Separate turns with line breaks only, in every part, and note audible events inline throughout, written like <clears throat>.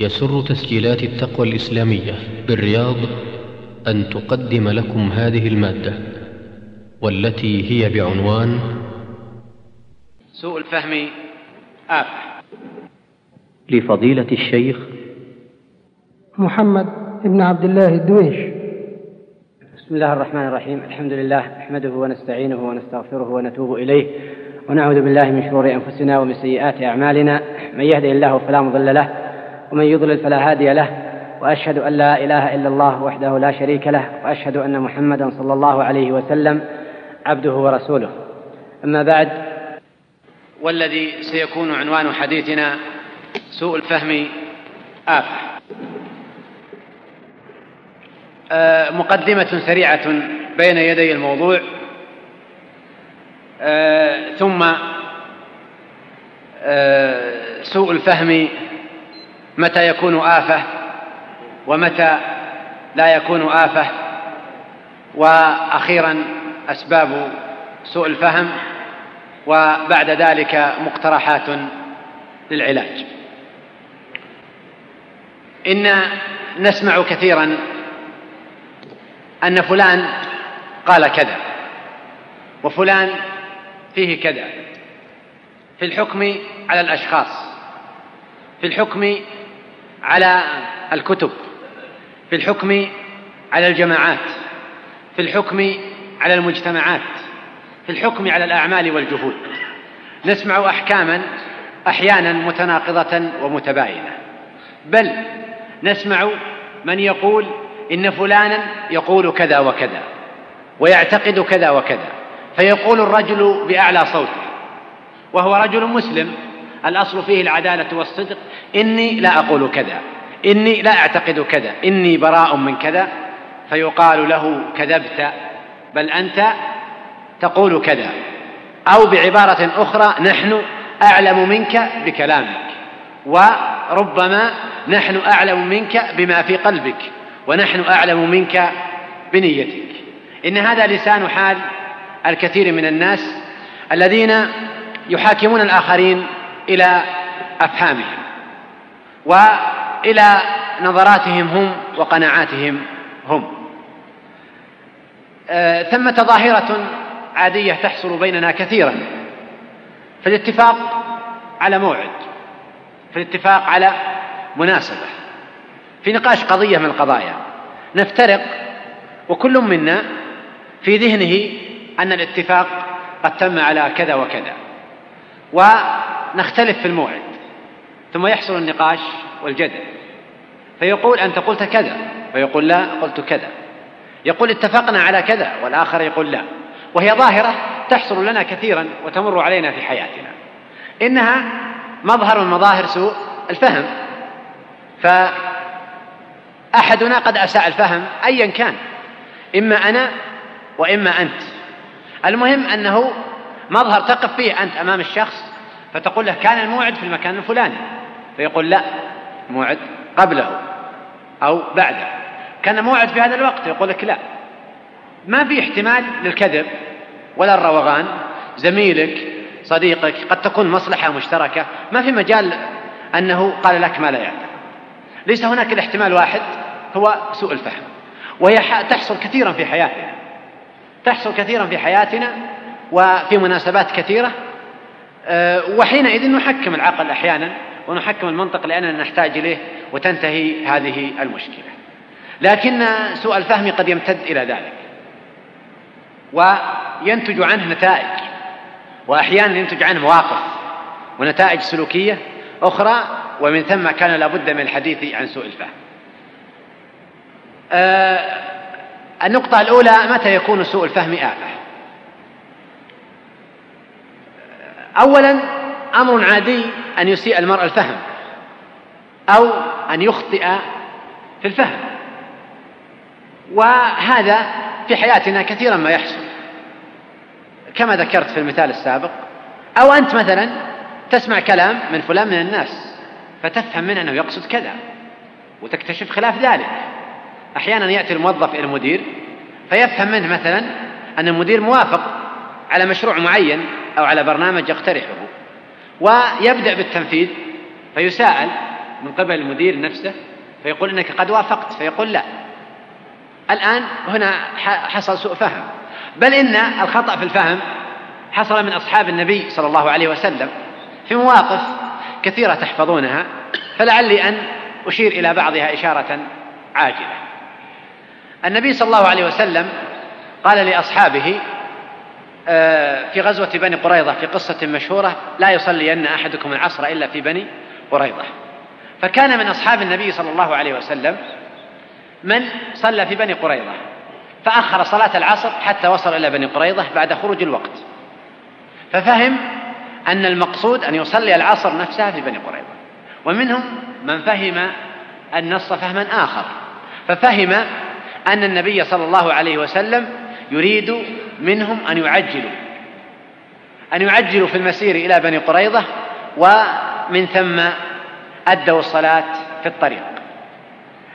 يسر تسجيلات التقوى الإسلامية بالرياض أن تقدم لكم هذه المادة والتي هي بعنوان
سوء الفهم آفة.
لفضيلة الشيخ
محمد بن عبد الله الدويش
بسم الله الرحمن الرحيم. الحمد لله نحمده ونستعينه ونستغفره ونتوب إليه. ونعوذ بالله من شرور أنفسنا ومن سيئات أعمالنا. من يهده الله فلا مضل له ومن يضلل فلا هادي له وأشهد أن لا إله إلا الله وحده لا شريك له وأشهد أن محمدا صلى الله عليه وسلم عبده ورسوله. أما بعد والذي سيكون عنوان حديثنا سوء الفهم آفة. آه، مقدمة سريعة بين يدي الموضوع. آه، ثم آه، سوء الفهم متى يكون آفة ومتى لا يكون آفة. وأخيرا أسباب سوء الفهم وبعد ذلك مقترحات للعلاج. إن نسمع كثيرا أن فلان قال كذا وفلان فيه كذا. في الحكم على الأشخاص في الحكم على الكتب في الحكم على الجماعات في الحكم على المجتمعات في الحكم على الأعمال والجهود. نسمع أحكاما أحيانا متناقضة ومتباينة. بل نسمع من يقول إن فلانا يقول كذا وكذا ويعتقد كذا وكذا فيقول الرجل بأعلى صوته وهو رجل مسلم الأصل فيه العدالة والصدق. إني لا أقول كذا. إني لا أعتقد كذا. إني براء من كذا. فيقال له كذبت. بل أنت تقول كذا. أو بعبارة أخرى نحن أعلم منك بكلامك. وربما نحن أعلم منك بما في قلبك. ونحن أعلم منك بنيتك. إن هذا لسان حال الكثير من الناس الذين يحاكمون الآخرين إلى أفهامهم وإلى نظراتهم هم وقناعاتهم هم. آه ثمة ظاهرة عادية تحصل بيننا كثيرا. في الاتفاق على موعد في الاتفاق على مناسبة في نقاش قضية من القضايا. نفترق وكل منا في ذهنه أن الاتفاق قد تم على كذا وكذا. ونختلف في الموعد ثم يحصل النقاش والجدل. فيقول أنت قلت كذا فيقول لا قلت كذا. يقول اتفقنا على كذا والآخر يقول لا. وهي ظاهرة تحصل لنا كثيرا وتمر علينا في حياتنا. إنها مظهر من مظاهر سوء الفهم. فأحدنا قد أساء الفهم أيا كان إما أنا وإما أنت. المهم أنه مظهر تقف فيه أنت أمام الشخص فتقول له كان الموعد في المكان الفلاني. فيقول لا موعد قبله أو بعده. كان موعد في هذا الوقت؟ يقول لك لا. ما في احتمال للكذب ولا الروغان. زميلك صديقك قد تكون مصلحة مشتركة. ما في مجال أنه قال لك ما لا يعلم. ليس هناك الاحتمال واحد هو سوء الفهم. وهي تحصل كثيرا في حياتنا. تحصل كثيرا في حياتنا وفي مناسبات كثيرة. وحينئذ نحكم العقل أحيانا ونحكم المنطق لأننا نحتاج إليه وتنتهي هذه المشكلة. لكن سوء الفهم قد يمتد إلى ذلك. وينتج عنه نتائج وأحيانا ينتج عنه مواقف ونتائج سلوكية أخرى ومن ثم كان لابد من الحديث عن سوء الفهم. آه النقطة الأولى متى يكون سوء الفهم آفة؟ أولا أمر عادي أن يسيء المرء الفهم أو أن يخطئ في الفهم. وهذا في حياتنا كثيرا ما يحصل. كما ذكرت في المثال السابق أو أنت مثلا تسمع كلام من فلان من الناس فتفهم منه أنه يقصد كذا وتكتشف خلاف ذلك. أحيانا يأتي الموظف إلى المدير فيفهم منه مثلا أن المدير موافق على مشروع معين أو على برنامج يقترحه ويبدأ بالتنفيذ فيساءل من قبل المدير نفسه فيقول إنك قد وافقت فيقول لا. الآن هنا حصل سوء فهم. بل إن الخطأ في الفهم حصل من أصحاب النبي صلى الله عليه وسلم في مواقف كثيرة تحفظونها فلعلي أن أشير إلى بعضها إشارة عاجلة. النبي صلى الله عليه وسلم قال لأصحابه آه، في غزوة بني قريظة في قصة مشهورة لا يصلين أحدكم العصر إلا في بني قريظة. فكان من أصحاب النبي صلى الله عليه وسلم من صلى في بني قريظة فأخر صلاة العصر حتى وصل إلى بني قريظة بعد خروج الوقت. ففهم أن المقصود أن يصلي العصر نفسها في بني قريظة. ومنهم من فهم النص فهما آخر. ففهم أن النبي صلى الله عليه وسلم يريد منهم أن يعجلوا أن يعجلوا في المسير إلى بني قريظة ومن ثم أدوا الصلاة في الطريق.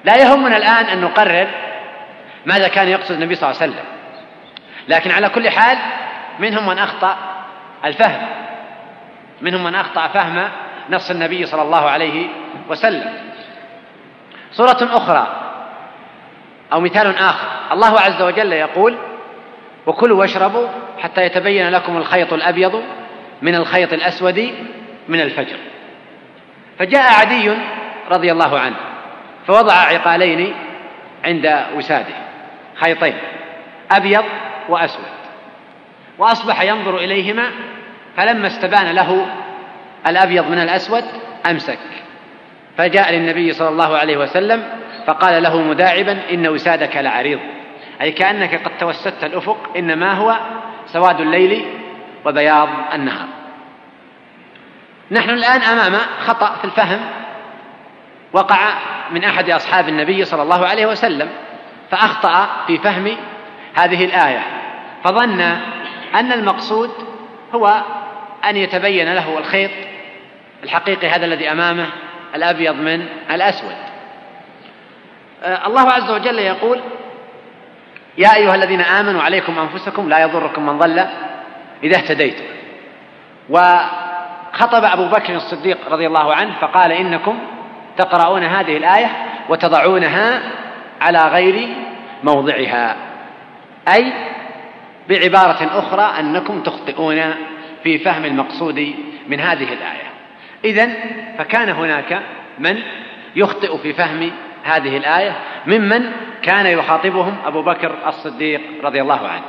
لا يهمنا الآن أن نقرر ماذا كان يقصد النبي صلى الله عليه وسلم لكن على كل حال منهم من أخطأ الفهم منهم من أخطأ فهم نص النبي صلى الله عليه وسلم. صورة أخرى أو مثال آخر الله عز وجل يقول وكلوا واشربوا حتى يتبين لكم الخيط الأبيض من الخيط الأسود من الفجر. فجاء عدي رضي الله عنه فوضع عقالين عند وساده خيطين أبيض وأسود. وأصبح ينظر إليهما فلما استبان له الأبيض من الأسود أمسك. فجاء للنبي صلى الله عليه وسلم فقال له مداعبا إن وسادك لعريض. أي كأنك قد توسدت الأفق إنما هو سواد الليل وبياض النهار. نحن الآن أمام خطأ في الفهم وقع من أحد أصحاب النبي صلى الله عليه وسلم فأخطأ في فهم هذه الآية. فظن أن المقصود هو أن يتبين له الخيط الحقيقي هذا الذي أمامه الأبيض من الأسود. آه، الله عز وجل يقول يا أيها الذين آمنوا عليكم أنفسكم لا يضركم من ضل إذا اهتديتم. وخطب أبو بكر الصديق رضي الله عنه فقال إنكم تقرؤون هذه الآية وتضعونها على غير موضعها أي بعبارة أخرى أنكم تخطئون في فهم المقصود من هذه الآية. إذا فكان هناك من يخطئ في فهم هذه الآية ممن كان يخاطبهم أبو بكر الصديق رضي الله عنه.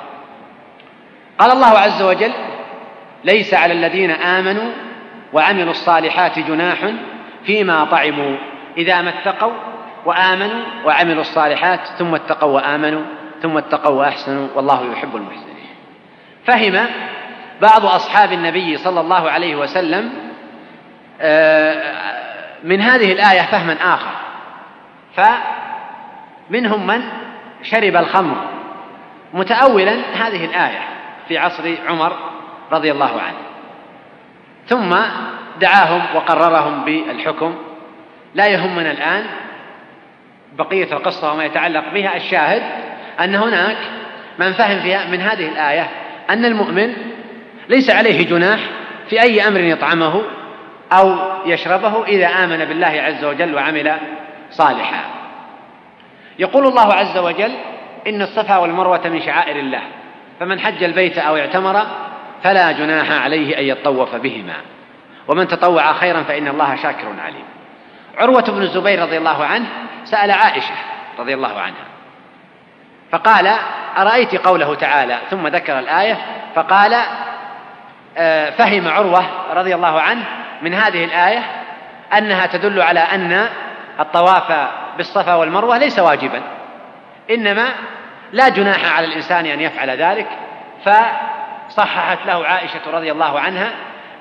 قال الله عز وجل ليس على الذين آمنوا وعملوا الصالحات جناح فيما طعموا. إذا ما اتقوا وآمنوا وعملوا الصالحات ثم اتقوا وآمنوا ثم اتقوا وأحسنوا والله يحب المحسنين. فهم بعض أصحاب النبي صلى الله عليه وسلم آه، من هذه الآية فهما آخر. فمنهم من شرب الخمر. متأولا هذه الآية في عصر عمر رضي الله عنه. ثم دعاهم وقررهم بالحكم. لا يهمنا الآن بقية القصة وما يتعلق بها. الشاهد أن هناك من فهم فيها من هذه الآية أن المؤمن ليس عليه جناح في أي أمر يطعمه أو يشربه إذا آمن بالله عز وجل وعمل صالحا. يقول الله عز وجل إن الصفا والمروة من شعائر الله فمن حج البيت أو اعتمر فلا جناح عليه أن يطوف بهما ومن تطوع خيرا فإن الله شاكر عليم. عروة بن الزبير رضي الله عنه سأل عائشة رضي الله عنها فقال أرأيت قوله تعالى؟ ثم ذكر الآية فقال آه، فهم عروة رضي الله عنه من هذه الآية أنها تدل على أن الطواف بالصفا والمروة ليس واجبا. إنما لا جناح على الإنسان أن يفعل ذلك. فصححت له عائشة رضي الله عنها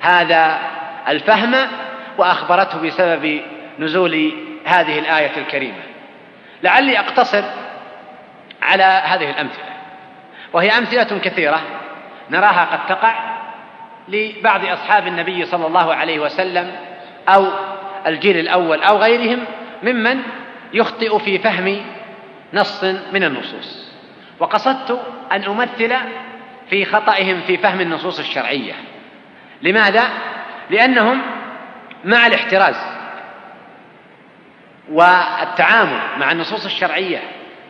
هذا الفهم وأخبرته بسبب نزول هذه الآية الكريمة. لعلي أقتصر على هذه الأمثلة. وهي أمثلة كثيرة نراها قد تقع لبعض أصحاب النبي صلى الله عليه وسلم أو الجيل الأول أو غيرهم ممن يخطئ في فهم نص من النصوص. وقصدت أن أمثل في خطئهم في فهم النصوص الشرعية. لماذا؟ لأنهم مع الاحتراز والتعامل مع النصوص الشرعية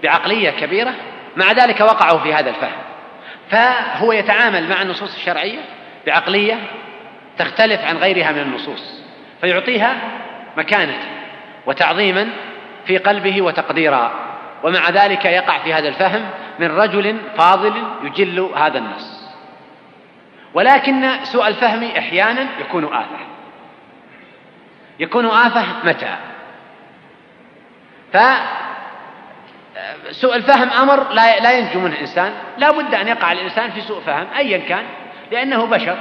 بعقلية كبيرة مع ذلك وقعوا في هذا الفهم. فهو يتعامل مع النصوص الشرعية بعقلية تختلف عن غيرها من النصوص فيعطيها مكانة وتعظيما في قلبه وتقديرا. ومع ذلك يقع في هذا الفهم من رجل فاضل يجل هذا النص. ولكن سوء الفهم إحيانا يكون آفة. يكون آفة متى؟ فسوء الفهم أمر لا لا ينجو منه الإنسان. لا بد أن يقع الإنسان في سوء فهم أيا كان. لأنه بشر.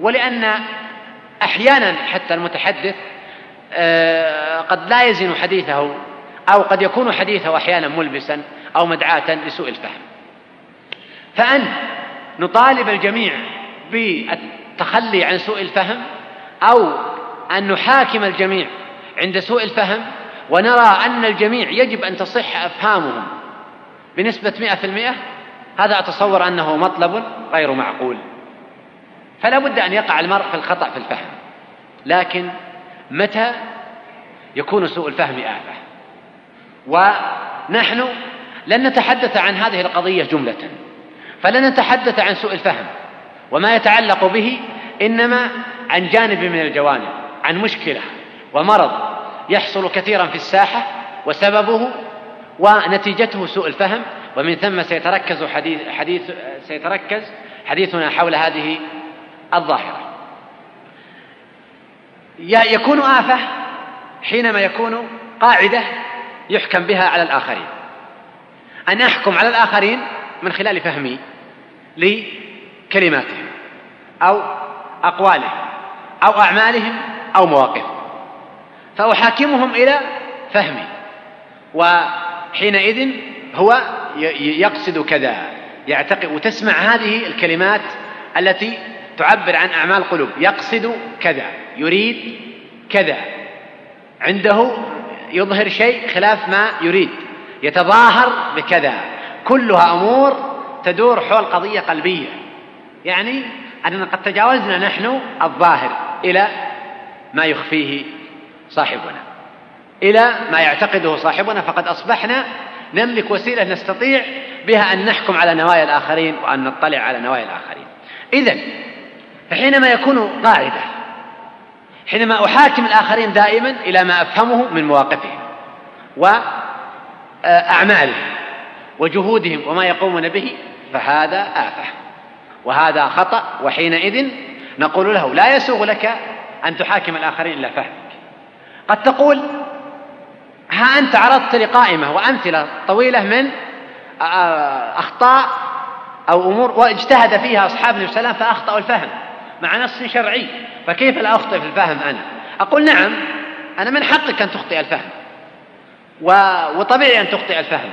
ولأن أحيانا حتى المتحدث قد لا يزن حديثه أو قد يكون حديثه أحيانا ملبسا أو مدعاة لسوء الفهم. فأن نطالب الجميع بالتخلي عن سوء الفهم أو أن نحاكم الجميع عند سوء الفهم ونرى أن الجميع يجب أن تصح أفهامهم بنسبة مئة في المئة هذا أتصور أنه مطلب غير معقول. فلا بد أن يقع المرء في الخطأ في الفهم لكن متى يكون سوء الفهم آفة ونحن لن نتحدث عن هذه القضية جملة فلن نتحدث عن سوء الفهم وما يتعلق به إنما عن جانب من الجوانب عن مشكلة ومرض يحصل كثيرا في الساحة وسببه ونتيجته سوء الفهم ومن ثم سيتركز حديث, حديث سيتركز حديثنا حول هذه الظاهرة. يكون آفة حينما يكون قاعدة يحكم بها على الآخرين. أن أحكم على الآخرين من خلال فهمي لكلماتهم أو أقوالهم أو أعمالهم أو مواقفهم. فأحاكمهم إلى فهمي وحينئذ هو يقصد كذا يعتقد وتسمع هذه الكلمات التي تعبر عن أعمال قلوب. يقصد كذا يريد كذا. عنده يظهر شيء خلاف ما يريد. يتظاهر بكذا. كلها أمور تدور حول قضية قلبية. يعني أننا قد تجاوزنا نحن الظاهر إلى ما يخفيه صاحبنا. إلى ما يعتقده صاحبنا. فقد أصبحنا نملك وسيلة نستطيع بها أن نحكم على نوايا الآخرين وأن نطلع على نوايا الآخرين. إذا فحينما يكون قاعدة حينما أحاكم الآخرين دائما إلى ما أفهمه من مواقفهم وأعمالهم وجهودهم وما يقومون به فهذا آفة. وهذا خطأ وحينئذ نقول له لا يسوغ لك أن تحاكم الآخرين إلا فهمك. قد تقول ها أنت عرضت لي قائمة وأمثلة طويلة من أخطاء أو أمور واجتهد فيها أصحاب النبي صلى الله عليه وسلم فأخطأوا الفهم. مع نص شرعي. فكيف لا أخطئ في الفهم أنا؟ أقول نعم أنا من حقك أن تخطئ الفهم. وطبيعي أن تخطئ الفهم.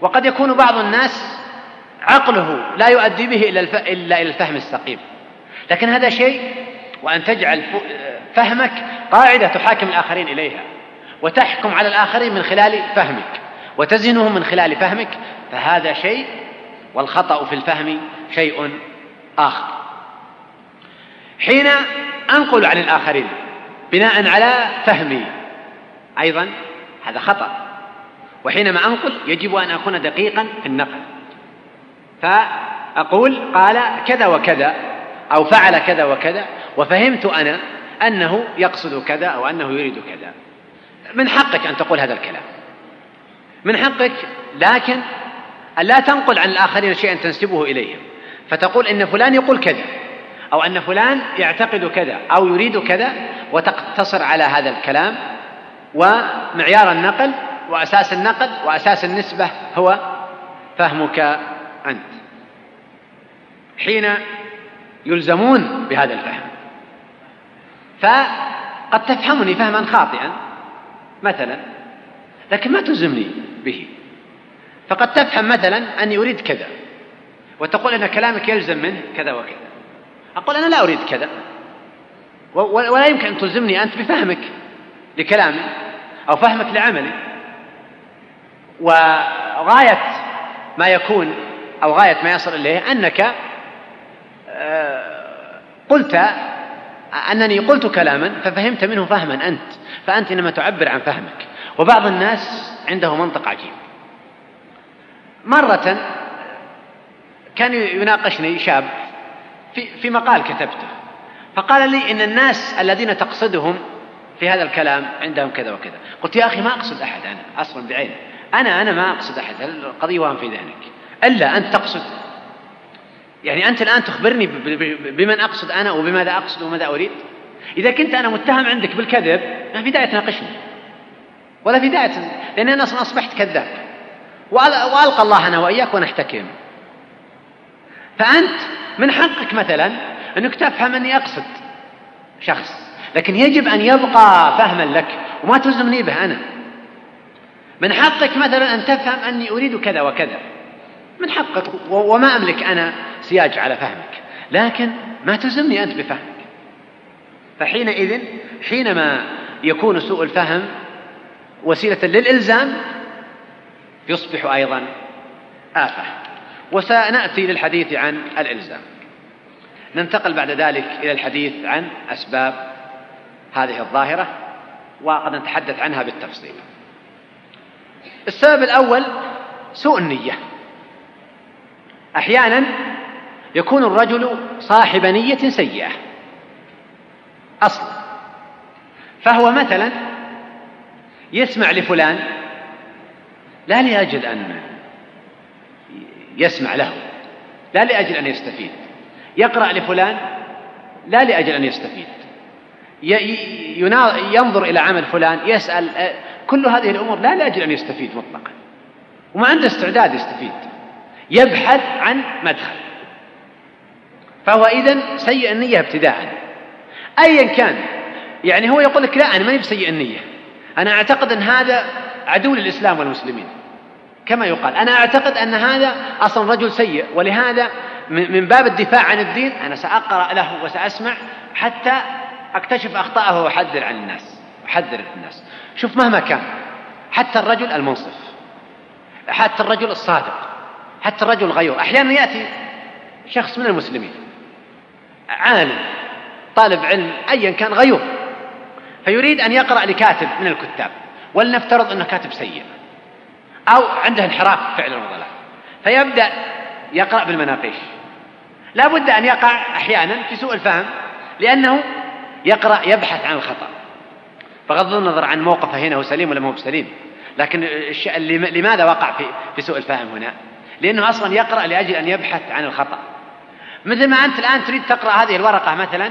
وقد يكون بعض الناس عقله لا يؤدي به إلا إلى الفهم السقيم. لكن هذا شيء وأن تجعل فهمك قاعدة تحاكم الآخرين إليها. وتحكم على الآخرين من خلال فهمك. وتزنهم من خلال فهمك. فهذا شيء والخطأ في الفهم شيء آخر. حين أنقل عن الآخرين بناء على فهمي. أيضا هذا خطأ. وحينما أنقل يجب أن أكون دقيقا في النقل. فأقول قال كذا وكذا أو فعل كذا وكذا وفهمت أنا أنه يقصد كذا أو أنه يريد كذا. من حقك أن تقول هذا الكلام. من حقك لكن لا تنقل عن الآخرين شيئا تنسبه إليهم. فتقول إن فلان يقول كذا. أو أن فلان يعتقد كذا أو يريد كذا وتقتصر على هذا الكلام ومعيار النقل وأساس النقل وأساس النسبة هو فهمك أنت. حين يلزمون بهذا الفهم. فقد تفهمني فهما خاطئا مثلا لكن ما تلزمني به. فقد تفهم مثلا أني أريد كذا وتقول أن كلامك يلزم منه كذا وكذا. أقول أنا لا أريد كذا. ولا يمكن أن تلزمني أنت بفهمك لكلامي أو فهمك لعملي. وغاية ما يكون أو غاية ما يصل إليه أنك آه، قلت أنني قلت كلاما ففهمت منه فهما أنت فأنت إنما تعبر عن فهمك. وبعض الناس عنده منطق عجيب. مرة كان يناقشني شاب في, في مقال كتبته. فقال لي إن الناس الذين تقصدهم في هذا الكلام عندهم كذا وكذا. قلت يا أخي ما أقصد أحد أنا أصلا بعينه أنا أنا ما أقصد أحد القضية وهم في ذهنك. إلا أنت تقصد. يعني أنت الآن تخبرني بمن أقصد أنا وبماذا أقصد وماذا أريد. إذا كنت أنا متهم عندك بالكذب ما في داعي تناقشني. ولا في داعي لأني أنا أصلا أصبحت كذاب. وألقى الله أنا وإياك ونحتكم. فأنت من حقك مثلا أنك تفهم أني أقصد شخص لكن يجب أن يبقى فهما لك وما تلزمني به أنا. من حقك مثلا أن تفهم أني أريد كذا وكذا. من حقك وما أملك أنا سياج على فهمك. لكن ما تلزمني أنت بفهمك. فحينئذ حينما يكون سوء الفهم وسيلة للإلزام يصبح أيضا آفة. وسنأتي للحديث عن الإلزام. ننتقل بعد ذلك إلى الحديث عن أسباب هذه الظاهرة وقد نتحدث عنها بالتفصيل. السبب الأول سوء النية. أحيانا يكون الرجل صاحب نية سيئة أصلا. فهو مثلا يسمع لفلان لا لأجل أن يسمع له. لا لأجل أن يستفيد. يقرأ لفلان لا لأجل أن يستفيد. ينظر إلى عمل فلان يسأل كل هذه الأمور لا لأجل أن يستفيد مطلقا. وما عنده استعداد يستفيد. يبحث عن مدخل. فهو إذن سيء النية ابتداء. أيا كان يعني هو يقول لك لا أنا ماني بسيء النية. أنا أعتقد أن هذا عدو للإسلام والمسلمين. كما يقال. أنا أعتقد أن هذا أصلا رجل سيء ولهذا من باب الدفاع عن الدين أنا سأقرأ له وسأسمع حتى أكتشف أخطاءه وأحذر عن الناس أحذر الناس. شوف مهما كان حتى الرجل المنصف حتى الرجل الصادق حتى الرجل الغيور. أحيانا يأتي شخص من المسلمين عالم طالب علم أيا كان غيور فيريد أن يقرأ لكاتب من الكتاب ولنفترض أنه كاتب سيء. أو عنده انحراف فعلا وضلال فيبدأ يقرأ بالمناقيش. لا بد أن يقع أحيانا في سوء الفهم لأنه يقرأ يبحث عن الخطأ. بغض النظر عن موقفه هنا هو سليم ولا مو بسليم؟ لكن لماذا وقع في في سوء الفهم هنا؟ لأنه أصلا يقرأ لأجل أن يبحث عن الخطأ. مثل ما أنت الآن تريد تقرأ هذه الورقة مثلا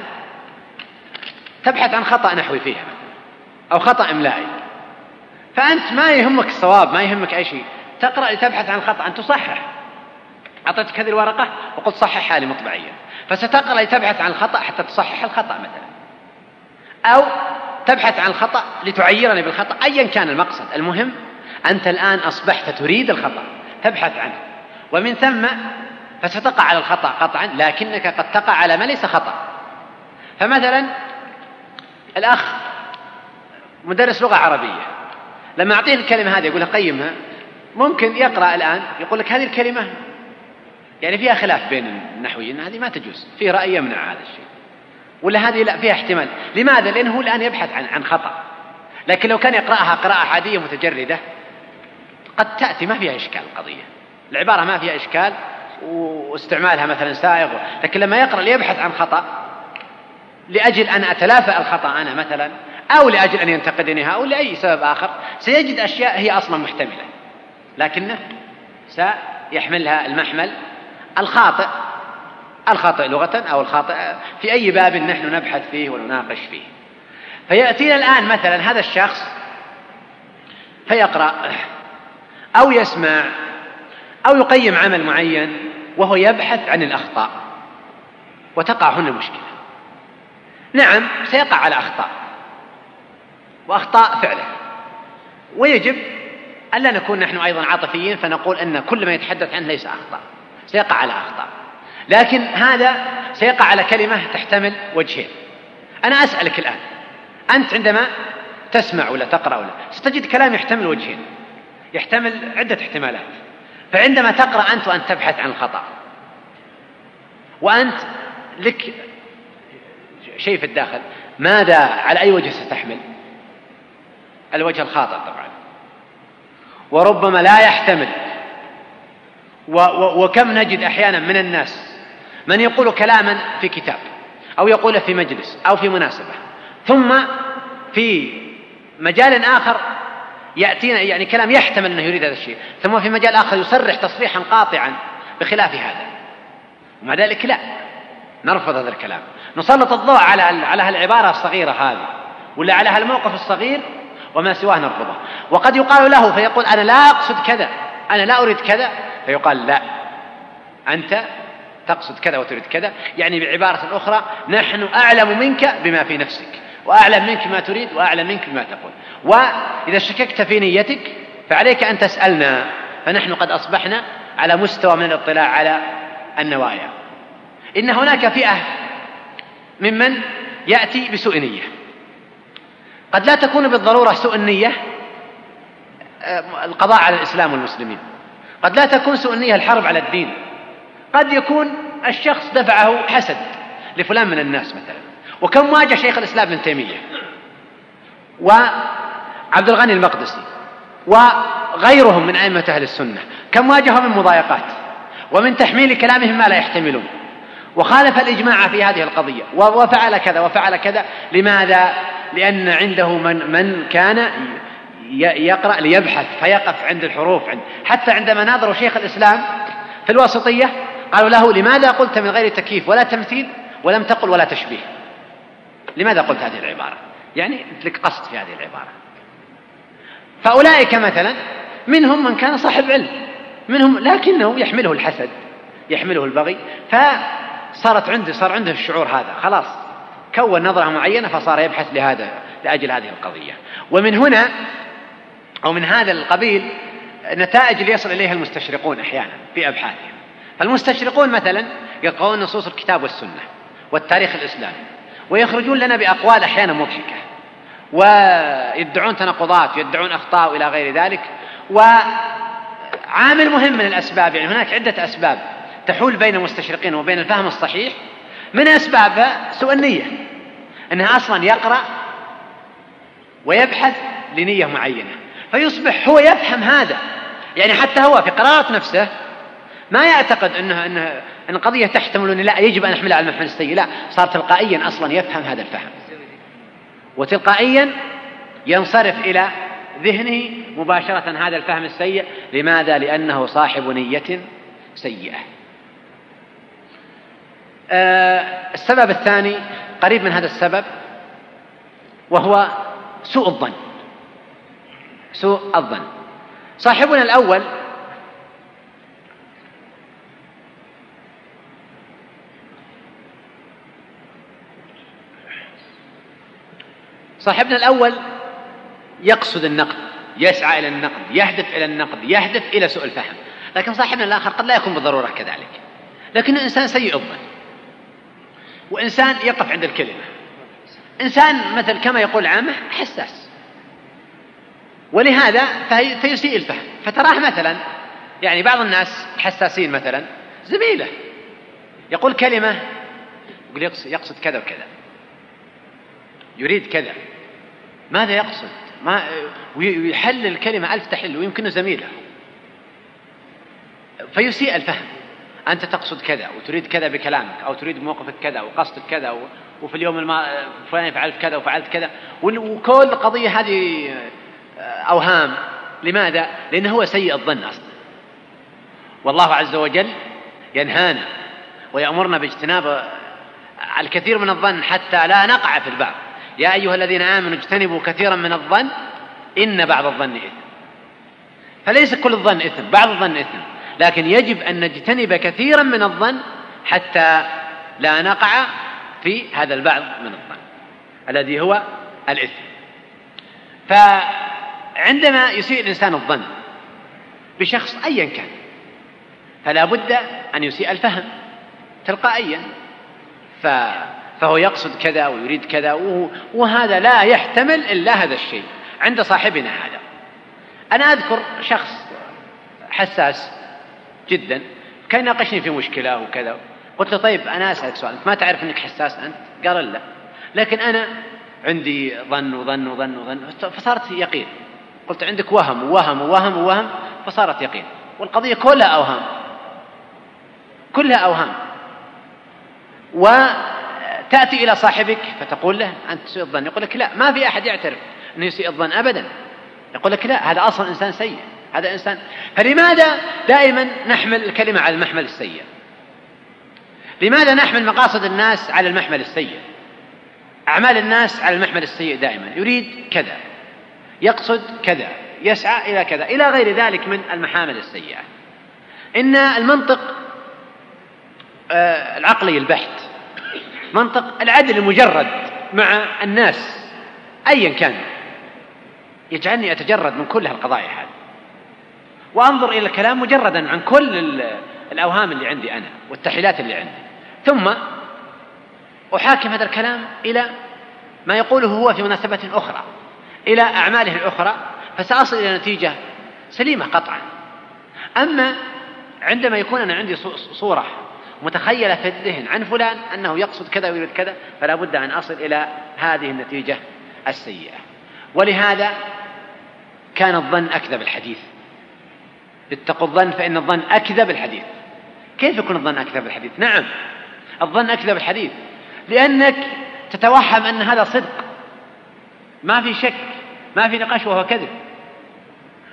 تبحث عن خطأ نحوي فيها أو خطأ إملائي. فأنت ما يهمك الصواب ما يهمك أي شيء. تقرأ لتبحث عن خطأ أن تصحح أعطيتك هذه الورقة وقلت صححها لي مطبعيا. فستقرأ لتبحث عن الخطأ حتى تصحح الخطأ مثلا. أو تبحث عن الخطأ لتعيرني بالخطأ أيا كان المقصد. المهم أنت الآن أصبحت تريد الخطأ. تبحث عنه. ومن ثم فستقع على الخطأ قطعا لكنك قد تقع على ما ليس خطأ. فمثلا الأخ مدرس لغة عربية. لما أعطيه الكلمة هذه يقول قيمها ممكن يقرأ الآن يقول لك هذه الكلمة. يعني فيها خلاف بين النحويين هذه ما تجوز في رأي يمنع هذا الشيء. ولا هذه لا فيها احتمال. لماذا؟ لأنه هو الآن يبحث عن عن خطأ. لكن لو كان يقرأها قراءة عادية متجردة قد تأتي ما فيها إشكال القضية. العبارة ما فيها إشكال واستعمالها مثلا سائغ. لكن لما يقرأ ليبحث عن خطأ لأجل أن أتلافى الخطأ أنا مثلا أو لأجل أن ينتقدني أو لأي سبب آخر سيجد أشياء هي أصلا محتملة. لكنه سيحملها المحمل الخاطئ الخاطئ لغة أو الخاطئ في أي باب نحن نبحث فيه ونناقش فيه. فيأتينا الآن مثلا هذا الشخص فيقرأ أو يسمع أو يقيم عمل معين وهو يبحث عن الأخطاء وتقع هنا المشكلة نعم سيقع على أخطاء. وأخطاء فعلا ويجب ألا نكون نحن أيضا عاطفيين فنقول أن كل ما يتحدث عنه ليس أخطاء سيقع على أخطاء. لكن هذا سيقع على كلمة تحتمل وجهين. أنا أسألك الآن أنت عندما تسمع ولا تقرأ ولا ستجد كلام يحتمل وجهين يحتمل عدة احتمالات. فعندما تقرأ أنت وأنت تبحث عن الخطأ وأنت لك شيء في الداخل ماذا على أي وجه ستحمل؟ الوجه الخاطئ طبعا. وربما لا يحتمل. وكم نجد أحيانا من الناس من يقول كلاما في كتاب أو يقوله في مجلس أو في مناسبة ثم في مجال آخر يأتينا يعني كلام يحتمل أنه يريد هذا الشيء ثم في مجال آخر يصرح تصريحا قاطعا بخلاف هذا. ومع ذلك لا نرفض هذا الكلام. نسلط الضوء على على هالعبارة الصغيرة هذه ولا على هالموقف الصغير وما سواه نرفضه. وقد يقال له فيقول أنا لا أقصد كذا أنا لا أريد كذا فيقال لا أنت تقصد كذا وتريد كذا. يعني بعبارة أخرى نحن أعلم منك بما في نفسك وأعلم منك ما تريد وأعلم منك بما تقول. وإذا شككت في نيتك فعليك أن تسألنا. فنحن قد أصبحنا على مستوى من الاطلاع على النوايا. إن هناك فئة ممن يأتي بسوء نية. قد لا تكون بالضرورة سوء النية آه، القضاء على الإسلام والمسلمين. قد لا تكون سوء النية الحرب على الدين. قد يكون الشخص دفعه حسد لفلان من الناس مثلا. وكم واجه شيخ الإسلام ابن تيمية؟ وعبد الغني المقدسي وغيرهم من أئمة أهل السنة. كم واجهوا من مضايقات؟ ومن تحميل كلامهم ما لا يحتملون. وخالف الإجماع في هذه القضية. وفعل كذا وفعل كذا. لماذا؟ لأن عنده من من كان يقرأ ليبحث فيقف عند الحروف عند حتى عندما ناظروا شيخ الإسلام في الوسطية قالوا له لماذا قلت من غير تكييف ولا تمثيل ولم تقل ولا تشبيه؟ لماذا قلت هذه العبارة؟ يعني لك قصد في هذه العبارة. فأولئك مثلا منهم من كان صاحب علم منهم لكنه يحمله الحسد يحمله البغي. فصارت عنده صار عنده الشعور هذا. خلاص كون نظرة معينة فصار يبحث لهذا لأجل هذه القضية. ومن هنا أو من هذا القبيل نتائج اللي يصل إليها المستشرقون أحيانا في أبحاثهم. فالمستشرقون مثلا يقرؤون نصوص الكتاب والسنة والتاريخ الإسلامي ويخرجون لنا بأقوال أحيانا مضحكة ويدعون تناقضات ويدعون أخطاء إلى غير ذلك وعامل مهم من الأسباب يعني هناك عدة أسباب تحول بين المستشرقين وبين الفهم الصحيح من أسبابها سوء النية أنها أصلا يقرأ ويبحث لنية معينة فيصبح هو يفهم هذا يعني حتى هو في قراءة نفسه ما يعتقد إنه إنه إن القضية تحتمل ان لا يجب أن احملها على المحمل السيء لا صار تلقائيا أصلا يفهم هذا الفهم. وتلقائيا ينصرف إلى ذهنه مباشرة هذا الفهم السيء لماذا؟ لأنه صاحب نية سيئة. السبب الثاني قريب من هذا السبب وهو سوء الظن. سوء الظن. صاحبنا الأول صاحبنا الأول يقصد النقد يسعى إلى النقد يهدف إلى النقد يهدف إلى سوء الفهم. لكن صاحبنا الآخر قد لا يكون بالضرورة كذلك. لكنه إنسان سيء الظن. وإنسان يقف عند الكلمة. إنسان مثل كما يقول عامة حساس. ولهذا فيسيء الفهم. فتراه مثلا يعني بعض الناس حساسين مثلا زميله يقول كلمة يقول يقصد كذا وكذا. يريد كذا. ماذا يقصد؟ ما ويحلل الكلمة ألف تحل ويمكنه زميله. فيسيء الفهم. أنت تقصد كذا وتريد كذا بكلامك أو تريد بموقفك كذا وقصدك كذا وفي اليوم الفلاني فعلت كذا وفعلت كذا. وكل القضية هذه آه، أوهام. لماذا؟ لأنه هو سيء الظن أصلا. والله عز وجل ينهانا ويأمرنا باجتناب الكثير من الظن حتى لا نقع في البعض. يا أيها الذين آمنوا اجتنبوا كثيرا من الظن إن بعض الظن إثم. فليس كل الظن إثم بعض الظن إثم. لكن يجب أن نجتنب كثيرا من الظن حتى لا نقع في هذا البعض من الظن الذي هو الإثم. فعندما يسيء الإنسان الظن بشخص أيا كان فلا بد أن يسيء الفهم تلقائيا. ف فهو يقصد كذا ويريد كذا وهذا لا يحتمل إلا هذا الشيء عند صاحبنا هذا. أنا أذكر شخص حساس جدا. كان يناقشني في مشكلة وكذا. قلت له طيب أنا أسألك سؤال. أنت ما تعرف أنك حساس أنت؟ قال لا. لكن أنا عندي ظن وظن وظن وظن. فصارت يقين. قلت عندك وهم ووهم ووهم ووهم فصارت يقين. والقضية كلها أوهام. كلها أوهام. وتأتي إلى صاحبك فتقول له أنت تسيء الظن. يقول لك لا ما في أحد يعترف أنه يسيء الظن أبدا. يقول لك لا هذا أصلا إنسان سيء. هذا إنسان. فلماذا دائما نحمل الكلمة على المحمل السيء؟ لماذا نحمل مقاصد الناس على المحمل السيء؟ أعمال الناس على المحمل السيء دائما. يريد كذا يقصد كذا يسعى إلى كذا إلى غير ذلك من المحامل السيئة. إن المنطق آه، العقلي البحت منطق العدل المجرد مع الناس أيا كان يجعلني أتجرد من كل هالقضايا هذه. وأنظر إلى الكلام مجردا عن كل الأوهام اللي عندي أنا والتحليلات اللي عندي. ثم أحاكم هذا الكلام إلى ما يقوله هو في مناسبة أخرى إلى أعماله الأخرى فسأصل إلى نتيجة سليمة قطعا. أما عندما يكون أنا عندي صورة متخيلة في الذهن عن فلان أنه يقصد كذا ويريد كذا فلا بد أن أصل إلى هذه النتيجة السيئة. ولهذا كان الظن أكذب الحديث. اتقوا الظن فإن الظن أكذب الحديث. كيف يكون الظن أكذب الحديث؟ نعم. الظن أكذب الحديث. لأنك تتوهم أن هذا صدق. ما في شك. ما في نقاش وهو كذب.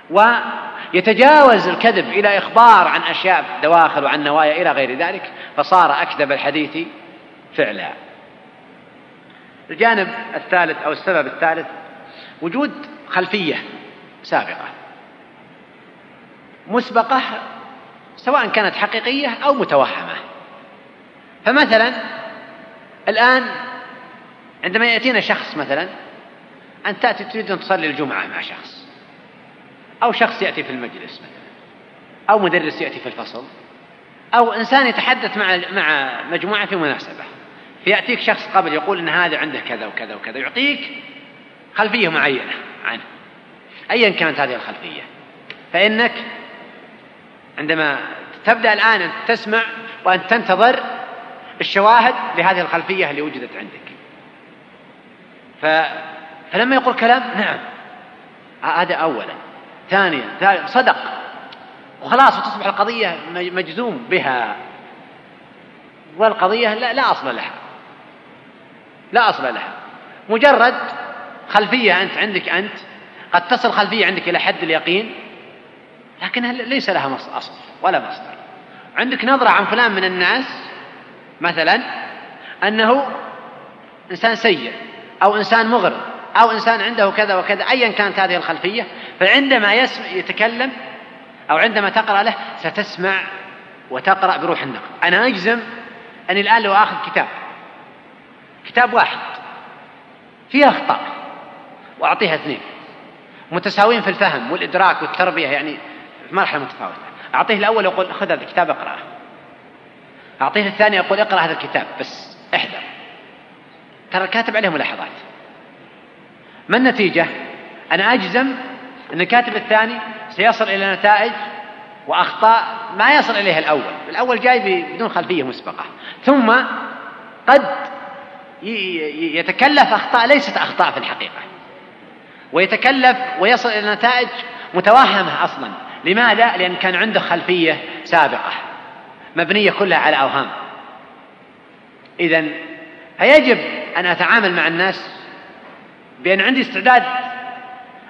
ويتجاوز الكذب إلى إخبار عن أشياء دواخل وعن نوايا إلى غير ذلك فصار أكذب الحديث فعلا. الجانب الثالث أو السبب الثالث وجود خلفية سابقة. مسبقة سواء كانت حقيقية أو متوهمة. فمثلا الآن عندما يأتينا شخص مثلا أن تأتي تريد أن تصلي الجمعة مع شخص أو شخص يأتي في المجلس مثلا أو مدرس يأتي في الفصل أو إنسان يتحدث مع مع مجموعة في مناسبة. فيأتيك شخص قبل يقول أن هذا عنده كذا وكذا وكذا يعطيك خلفية معينة عنه. أيا كانت هذه الخلفية. فإنك عندما تبدأ الآن أن تسمع وأن تنتظر الشواهد لهذه الخلفية اللي وجدت عندك. ف... فلما يقول كلام نعم. هذا أولا. ثانيا صدق. وخلاص وتصبح القضية مجزوم بها. والقضية لا, لا أصل لها. لا أصل لها. مجرد خلفية أنت عندك أنت قد تصل خلفية عندك إلى حد اليقين. لكنها ليس لها أصل ولا مصدر. عندك نظرة عن فلان من الناس مثلا أنه إنسان سيء أو إنسان مغرض أو إنسان عنده كذا وكذا أيا كانت هذه الخلفية فعندما يتكلم أو عندما تقرأ له ستسمع وتقرأ بروح النقد أنا أجزم أني الآن لو آخذ كتاب كتاب واحد فيه أخطاء وأعطيها اثنين. متساويين في الفهم والإدراك والتربية يعني مرحلة متفاوتة أعطيه الأول يقول خذ هذا الكتاب اقرأه. أعطيه الثاني يقول اقرأ هذا الكتاب بس احذر. ترى الكاتب عليه ملاحظات. ما النتيجة؟ أنا أجزم أن الكاتب الثاني سيصل إلى نتائج وأخطاء ما يصل إليها الأول. الأول جاي بدون خلفية مسبقة. ثم قد يتكلف أخطاء ليست أخطاء في الحقيقة. ويتكلف ويصل إلى نتائج متوهمة أصلا. لماذا؟ لأن كان عنده خلفية سابقة مبنية كلها على أوهام. إذا فيجب أن أتعامل مع الناس بأن عندي استعداد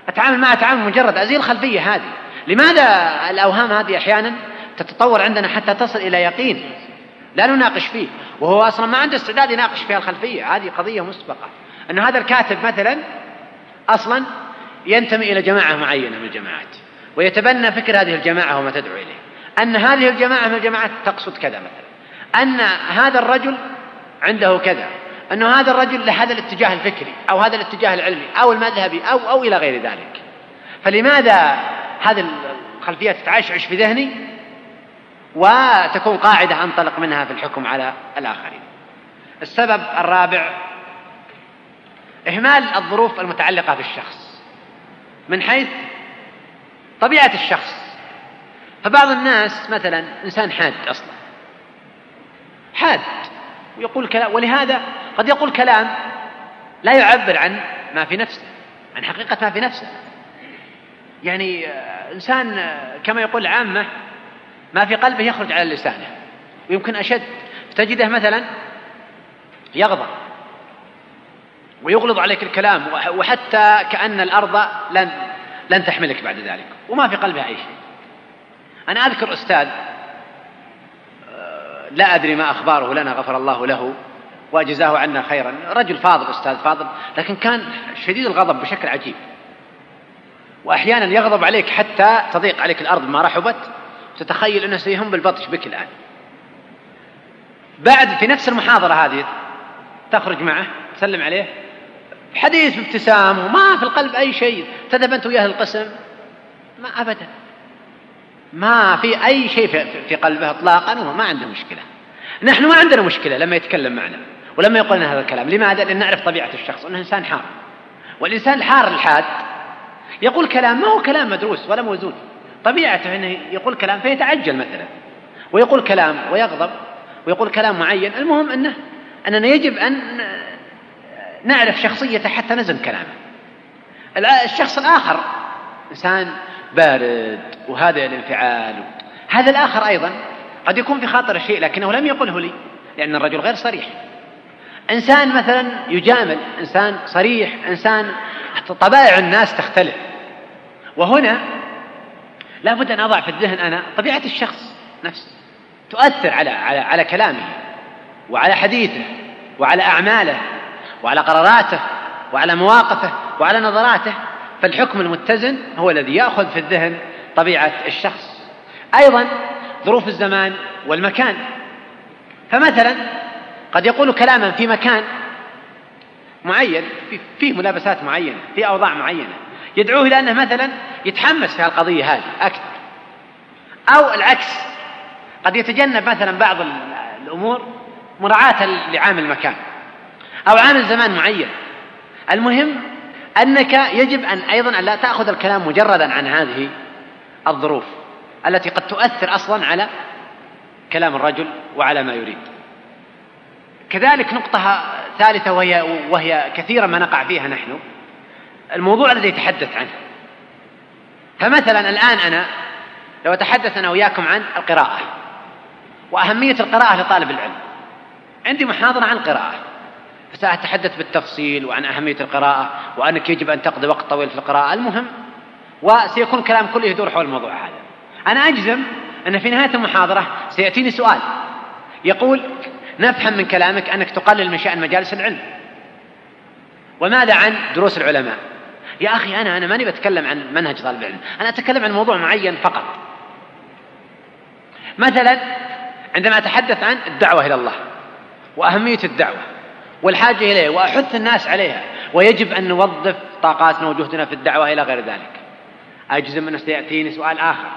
أتعامل معها تعامل مجرد أزيل الخلفية هذه. لماذا الأوهام هذه أحيانا تتطور عندنا حتى تصل إلى يقين لا نناقش فيه؟ وهو أصلا ما عنده استعداد يناقش فيها الخلفية. هذه قضية مسبقة. أن هذا الكاتب مثلا أصلا ينتمي إلى جماعة معينة من الجماعات. ويتبنى فكر هذه الجماعة وما تدعو إليه. أن هذه الجماعة من الجماعات تقصد كذا مثلا. أن هذا الرجل عنده كذا. أنه هذا الرجل لهذا الاتجاه الفكري أو هذا الاتجاه العلمي أو المذهبي أو أو إلى غير ذلك. فلماذا هذه الخلفيات تتعشعش في ذهني؟ وتكون قاعدة أنطلق منها في الحكم على الآخرين. السبب الرابع إهمال الظروف المتعلقة بالشخص. من حيث طبيعة الشخص. فبعض الناس مثلا إنسان حاد أصلا. حاد. ويقول كلام ولهذا قد يقول كلام لا يعبر عن ما في نفسه عن حقيقة ما في نفسه. يعني آه، إنسان آه، كما يقول العامة ما في قلبه يخرج على لسانه. ويمكن أشد. تجده مثلا يغضب ويغلظ عليك الكلام وحتى كأن الأرض لن لن تحملك بعد ذلك وما في قلبه أي شيء. أنا أذكر أستاذ آه، لا أدري ما أخباره لنا غفر الله له وجزاه عنا خيرا. رجل فاضل أستاذ فاضل لكن كان شديد الغضب بشكل عجيب. وأحيانا يغضب عليك حتى تضيق عليك الأرض ما رحبت. تتخيل أنه سيهم بالبطش بك الآن. بعد في نفس المحاضرة هذه تخرج معه تسلم عليه. حديث بابتسام وما في القلب أي شيء. تذهب أنت وياه القسم؟ ما أبدا. ما في أي شيء في قلبه إطلاقا وما عنده مشكلة. نحن ما عندنا مشكلة لما يتكلم معنا ولما يقول لنا هذا الكلام. لماذا؟ لأن نعرف طبيعة الشخص أنه إنسان حار. والإنسان الحار الحاد يقول كلام ما هو كلام مدروس ولا موزون. طبيعته أنه يقول كلام فيتعجل مثلا ويقول كلام ويغضب ويقول كلام معين. المهم أنه أننا يجب أن نعرف شخصيته حتى نزن كلامه. الشخص الآخر إنسان بارد وهذا الانفعال. هذا الآخر أيضا قد يكون في خاطر شيء لكنه لم يقله لي لأن الرجل غير صريح. إنسان مثلا يجامل إنسان صريح إنسان طبائع الناس تختلف. وهنا لابد أن أضع في الذهن أنا طبيعة الشخص نفسه. تؤثر على على على كلامه وعلى حديثه وعلى أعماله. وعلى قراراته وعلى مواقفه وعلى نظراته فالحكم المتزن هو الذي يأخذ في الذهن طبيعة الشخص. أيضا ظروف الزمان والمكان. فمثلا قد يقول كلاما في مكان معين فيه ملابسات معينة في أوضاع معينة يدعوه إلى أنه مثلا يتحمس في القضية هذه أكثر. أو العكس قد يتجنب مثلا بعض الأمور مراعاة لعامل المكان. أو عامل زمان معين. المهم أنك يجب أن أيضا أن لا تأخذ الكلام مجردا عن هذه الظروف التي قد تؤثر أصلا على كلام الرجل وعلى ما يريد. كذلك نقطة ثالثة وهي, وهي كثيرا ما نقع فيها نحن. الموضوع الذي يتحدث عنه. فمثلا الآن أنا لو أتحدث أنا وياكم عن القراءة وأهمية القراءة لطالب العلم عندي محاضرة عن القراءة. فسأتحدث بالتفصيل وعن أهمية القراءة وأنك يجب أن تقضي وقت طويل في القراءة. المهم وسيكون الكلام كله يدور حول الموضوع هذا. أنا أجزم أن في نهاية المحاضرة سيأتيني سؤال. يقول نفهم من كلامك أنك تقلل من شأن مجالس العلم. وماذا عن دروس العلماء؟ يا أخي أنا أنا ماني بتكلم عن منهج طالب العلم. أنا أتكلم عن موضوع معين فقط. مثلا عندما أتحدث عن الدعوة إلى الله وأهمية الدعوة والحاجة إليه وأحث الناس عليها. ويجب أن نوظف طاقاتنا وجهدنا في الدعوة إلى غير ذلك. أجزم أنه سيأتيني سؤال آخر.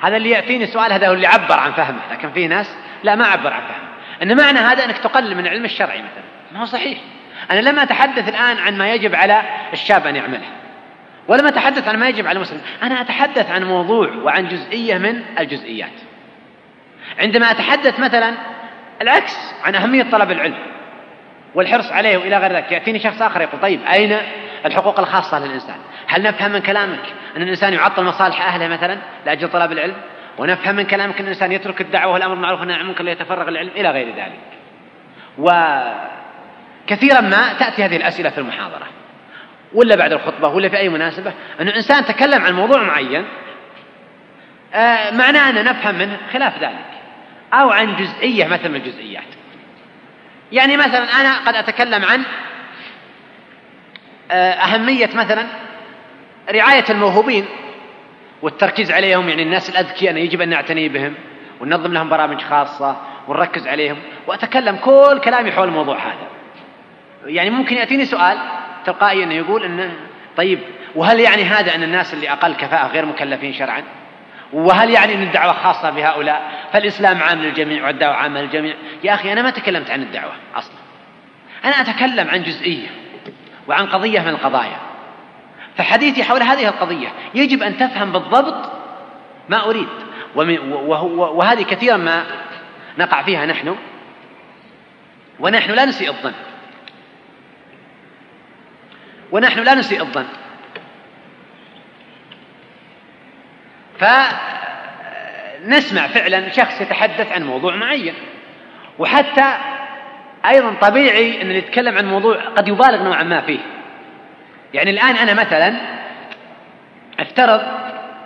هذا اللي يأتيني سؤال هذا هو اللي عبر عن فهمه. لكن في ناس لا ما عبر عن فهمه. أن معنى هذا أنك تقلل من العلم الشرعي مثلا. ما هو صحيح. أنا لم أتحدث الآن عن ما يجب على الشاب أن يعمله. ولم أتحدث عن ما يجب على المسلم. أنا أتحدث عن موضوع وعن جزئية من الجزئيات. عندما أتحدث مثلا العكس عن أهمية طلب العلم. والحرص عليه وإلى غير ذلك يأتيني شخص آخر يقول طيب أين الحقوق الخاصة للإنسان؟ هل نفهم من كلامك أن الإنسان يعطل مصالح أهله مثلا لأجل طلب العلم؟ ونفهم من كلامك أن الإنسان يترك الدعوة والأمر بالمعروف والنهي عن المنكر ليتفرغ العلم إلى غير ذلك. وكثيرا ما تأتي هذه الأسئلة في المحاضرة ولا بعد الخطبة ولا في أي مناسبة أن الإنسان تكلم عن موضوع معين آه، معناه أن نفهم منه خلاف ذلك أو عن جزئية مثلا من الجزئيات يعني مثلا أنا قد أتكلم عن آه، أهمية مثلا رعاية الموهوبين والتركيز عليهم يعني الناس الأذكياء أن يجب أن نعتني بهم وننظم لهم برامج خاصة ونركز عليهم. وأتكلم كل كلامي حول الموضوع هذا. يعني ممكن يأتيني سؤال تلقائيا يقول أنه طيب وهل يعني هذا أن الناس اللي أقل كفاءة غير مكلفين شرعا؟ وهل يعني أن الدعوة خاصة بهؤلاء؟ فالإسلام عام للجميع والدعوة عامة للجميع يا أخي أنا ما تكلمت عن الدعوة أصلا. أنا أتكلم عن جزئية وعن قضية من القضايا. فحديثي حول هذه القضية يجب أن تفهم بالضبط ما أريد. وهذه كثيرا ما نقع فيها نحن. ونحن لا نسيء الظن. ونحن لا نسيء الظن. فنسمع فعلا شخص يتحدث عن موضوع معين. وحتى أيضا طبيعي أن يتكلم عن موضوع قد يبالغ نوعا ما فيه. يعني الآن أنا مثلا أفترض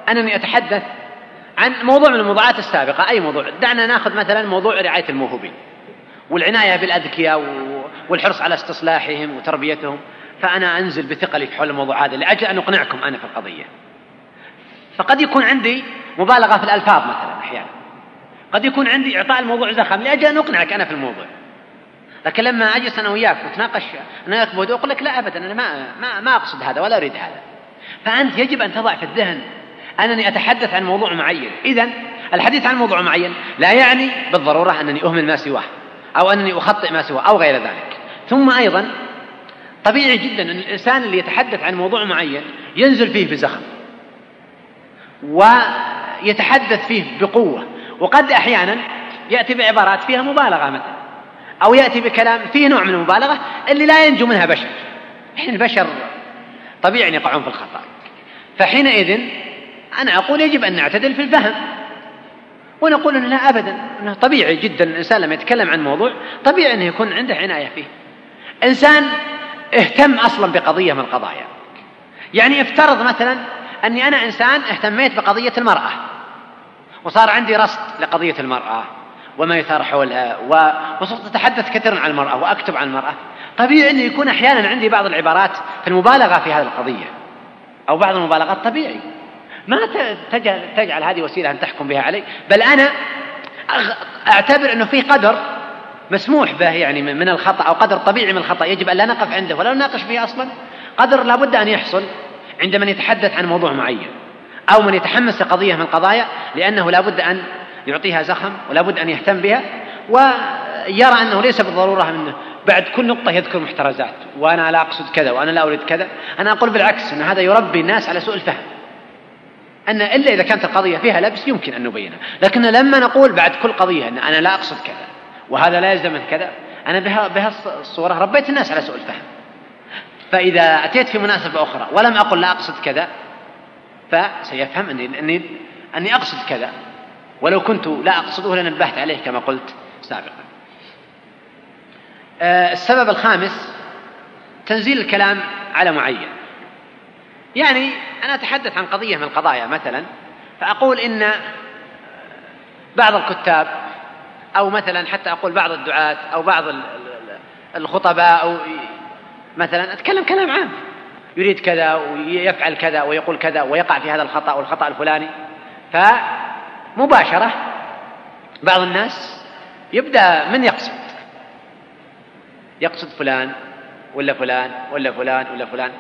أنني أتحدث عن موضوع من الموضوعات السابقة. أي موضوع؟ دعنا ناخذ مثلا موضوع رعاية الموهوبين والعناية بالأذكياء والحرص على استصلاحهم وتربيتهم. فأنا أنزل بثقلي في حول الموضوع هذا لأجل أن أقنعكم أنا في القضية. فقد يكون عندي مبالغة في الألفاظ مثلا أحيانا. قد يكون عندي إعطاء الموضوع زخم لأجل أن أقنعك أنا في الموضوع. لكن لما أجلس أنا وياك وتناقش أنا وياك بوضوع أقول لك لا أبدا أنا ما, ما, ما أقصد هذا ولا أريد هذا. فأنت يجب أن تضع في الذهن أنني أتحدث عن موضوع معين. إذا الحديث عن موضوع معين لا يعني بالضرورة أنني أهمل ما سواه أو أنني أخطئ ما سواه أو غير ذلك. ثم أيضا طبيعي جدا أن الإنسان اللي يتحدث عن موضوع معين ينزل فيه بزخم. ويتحدث فيه بقوة. وقد أحيانا يأتي بعبارات فيها مبالغة مثلا أو يأتي بكلام فيه نوع من المبالغة اللي لا ينجو منها بشر. حين البشر طبيعي أن يقعون في الخطأ. فحينئذ أنا أقول يجب أن نعتدل في الفهم. ونقول أنه لا أبدا. أنه طبيعي جدا الإنسان لما يتكلم عن موضوع طبيعي أنه يكون عنده عناية فيه. إنسان اهتم أصلا بقضية من القضايا. يعني افترض مثلا أني أنا إنسان اهتميت بقضية المرأة. وصار عندي رصد لقضية المرأة. وما يثار حولها وصرت أتحدث كثيرا عن المرأة وأكتب عن المرأة. طبيعي أنه يكون أحيانا عندي بعض العبارات في المبالغة في هذه القضية. أو بعض المبالغات طبيعي. ما تجعل, تجعل هذه وسيلة أن تحكم بها علي. بل أنا أعتبر أنه في قدر مسموح به يعني من الخطأ أو قدر طبيعي من الخطأ يجب أن لا نقف عنده ولا نناقش فيه أصلا. قدر لابد أن يحصل. عند من يتحدث عن موضوع معين أو من يتحمس لقضية من القضايا لأنه لابد أن يعطيها زخم ولابد أن يهتم بها ويرى أنه ليس بالضرورة منه بعد كل نقطة يذكر محترزات وأنا لا أقصد كذا وأنا لا أريد كذا. أنا أقول بالعكس أن هذا يربي الناس على سوء الفهم. أن إلا إذا كانت القضية فيها لبس يمكن أن نبينها لكن لما نقول بعد كل قضية أن أنا لا أقصد كذا وهذا لا يلزم من كذا أنا بها, بها الصورة ربيت الناس على سوء الفهم. فإذا أتيت في مناسبة أخرى ولم أقل لا أقصد كذا فسيفهم أني, أني, أني أقصد كذا. ولو كنت لا أقصده لنبهت عليه كما قلت سابقا. آه، السبب الخامس تنزيل الكلام على معين. يعني أنا أتحدث عن قضية من القضايا مثلا فأقول إن بعض الكتاب أو مثلا حتى أقول بعض الدعاة أو بعض الخطباء أو مثلا أتكلم كلام عام. يريد كذا ويفعل كذا ويقول كذا ويقع في هذا الخطأ والخطأ الفلاني. فمباشرة بعض الناس يبدأ من يقصد. يقصد فلان ولا فلان ولا فلان ولا فلان.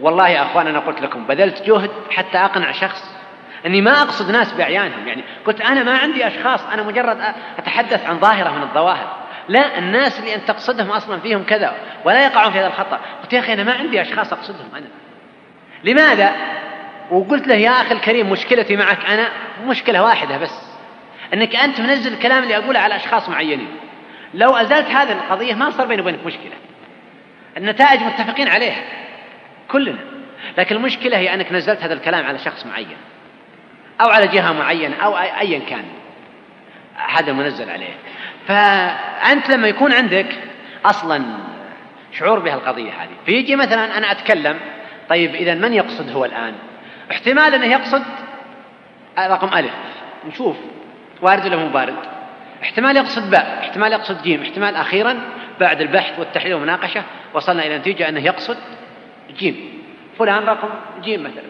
والله يا أخوان أنا قلت لكم بذلت جهد حتى أقنع شخص أني ما أقصد ناس بأعيانهم. يعني قلت أنا ما عندي أشخاص. أنا مجرد أتحدث عن ظاهرة من الظواهر. لا الناس اللي أنت تقصدهم أصلا فيهم كذا ولا يقعون في هذا الخطأ. قلت يا أخي أنا ما عندي أشخاص أقصدهم أنا. لماذا؟ وقلت له يا أخي الكريم مشكلتي معك أنا مشكلة واحدة بس أنك أنت منزل الكلام اللي أقوله على أشخاص معينين. لو أزلت هذه القضية ما صار بيني وبينك مشكلة. النتائج متفقين عليها كلنا. لكن المشكلة هي أنك نزلت هذا الكلام على شخص معين أو على جهة معينة أو أيا كان. هذا منزل عليه. فأنت لما يكون عندك أصلا شعور بهالقضية هذه. فيجي مثلا أنا أتكلم طيب إذا من يقصد هو الآن؟ احتمال أنه يقصد رقم ألف. نشوف. وارد ولا مو وارد؟ احتمال يقصد باء احتمال يقصد جيم احتمال أخيرا بعد البحث والتحليل والمناقشة وصلنا إلى نتيجة أنه يقصد جيم. فلان رقم جيم مثلا.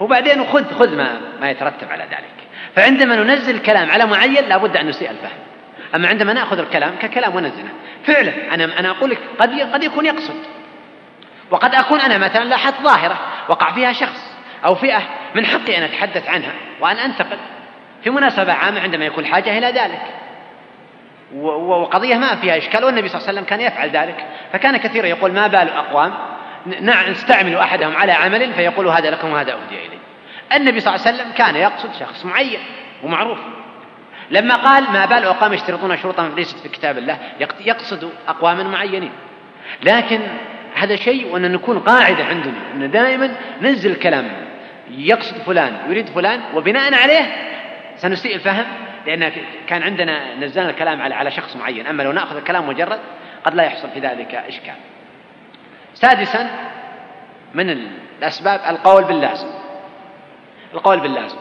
وبعدين خذ خذ ما ما يترتب على ذلك. فعندما ننزل الكلام على معين لابد أن نسيء الفهم. أما عندما نأخذ الكلام ككلام ونزله فعلا أنا أنا أقول لك قد قد يكون يقصد. وقد أكون أنا مثلا لاحظت ظاهرة وقع فيها شخص أو فئة من حقي أن أتحدث عنها وأن أنتقد. في مناسبة عامة عندما يكون حاجة إلى ذلك. وقضية ما فيها إشكال والنبي صلى الله عليه وسلم كان يفعل ذلك. فكان كثيرا يقول ما بال أقوام؟ نستعمل أحدهم على عمل فيقول هذا لكم وهذا أهدي إلي النبي صلى الله عليه وسلم كان يقصد شخص معين ومعروف. لما قال ما بال أقوام يشترطون شروطا ليست في كتاب الله يقصد أقواما معينين. لكن هذا شيء وأن نكون قاعدة عندنا أن دائما ننزل الكلام يقصد فلان يريد فلان وبناء عليه سنسيء الفهم لأن كان عندنا نزلنا الكلام على على شخص معين. أما لو نأخذ الكلام مجرد قد لا يحصل في ذلك إشكال. سادسا من الأسباب القول باللازم. القول باللازم.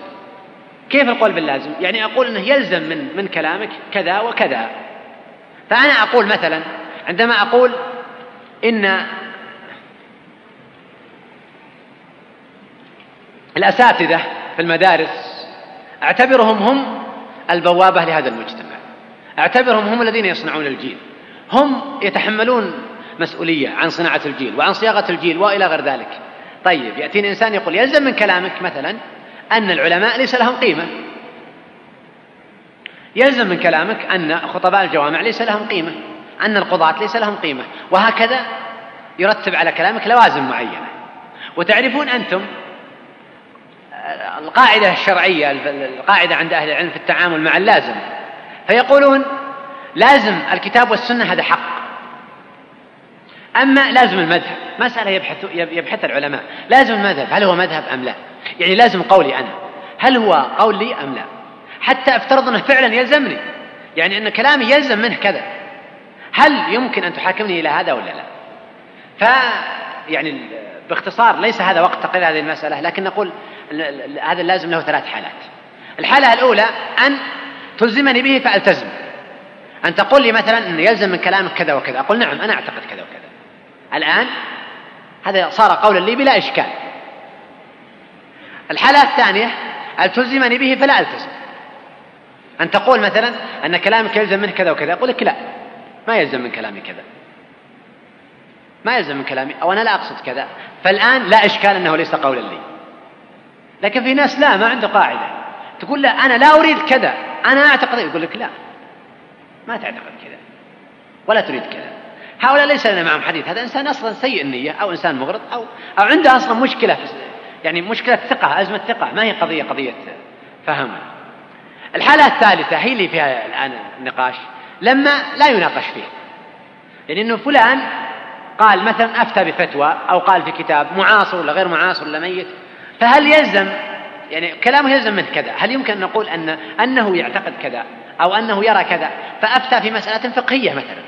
كيف القول باللازم يعني أقول أنه يلزم من من كلامك كذا وكذا. فأنا أقول مثلا عندما أقول إن الأساتذة في المدارس أعتبرهم هم البوابة لهذا المجتمع. أعتبرهم هم الذين يصنعون الجيل. هم يتحملون مسؤولية عن صناعة الجيل وعن صياغة الجيل وإلى غير ذلك. طيب يأتيني إنسان يقول يلزم من كلامك مثلا أن العلماء ليس لهم قيمة. يلزم من كلامك أن خطباء الجوامع ليس لهم قيمة أن القضاة ليس لهم قيمة. وهكذا يرتب على كلامك لوازم معينة. وتعرفون أنتم القاعدة الشرعية القاعدة عند أهل العلم في التعامل مع اللازم فيقولون لازم الكتاب والسنة هذا حق. أما لازم المذهب مسألة يبحث يبحث العلماء لازم المذهب هل هو مذهب أم لا؟ يعني لازم قولي أنا. هل هو قول لي أم لا؟ حتى افترض أنه فعلا يلزمني. يعني أن كلامي يلزم منه كذا. هل يمكن أن تحاكمني إلى هذا ولا لا؟ ف يعني باختصار ليس هذا وقت تقرير هذه المسألة لكن نقول هذا اللازم له ثلاث حالات. الحالة الأولى أن تلزمني به فألتزم. أن تقول لي مثلا أن يلزم من كلامك كذا وكذا. أقول نعم أنا أعتقد كذا وكذا. الآن هذا صار قولا لي بلا إشكال. الحالة الثانية أن تلزمني به فلا ألتزم. أن تقول مثلا أن كلامك يلزم منه كذا وكذا أقول لك لا ما يلزم من كلامي كذا. ما يلزم من كلامي أو أنا لا أقصد كذا. فالآن لا إشكال أنه ليس قولا لي. لكن في ناس لا ما عنده قاعدة. تقول لا أنا لا أريد كذا أنا أعتقد يقول لك لا. ما تعتقد كذا. ولا تريد كذا. هؤلاء ليس لنا معهم حديث. هذا إنسان أصلا سيء النية أو إنسان مغرض أو أو عنده أصلا مشكلة يعني مشكلة ثقة أزمة ثقة ما هي قضية قضية فهم. الحالة الثالثة هي اللي فيها الآن النقاش لما لا يناقش فيه يعني أنه فلان قال مثلا أفتى بفتوى أو قال في كتاب معاصر ولا غير معاصر ولا ميت فهل يلزم يعني كلامه يلزم منه كذا؟ هل يمكن أن نقول أن أنه يعتقد كذا أو أنه يرى كذا؟ فأفتى في مسألة فقهية مثلا.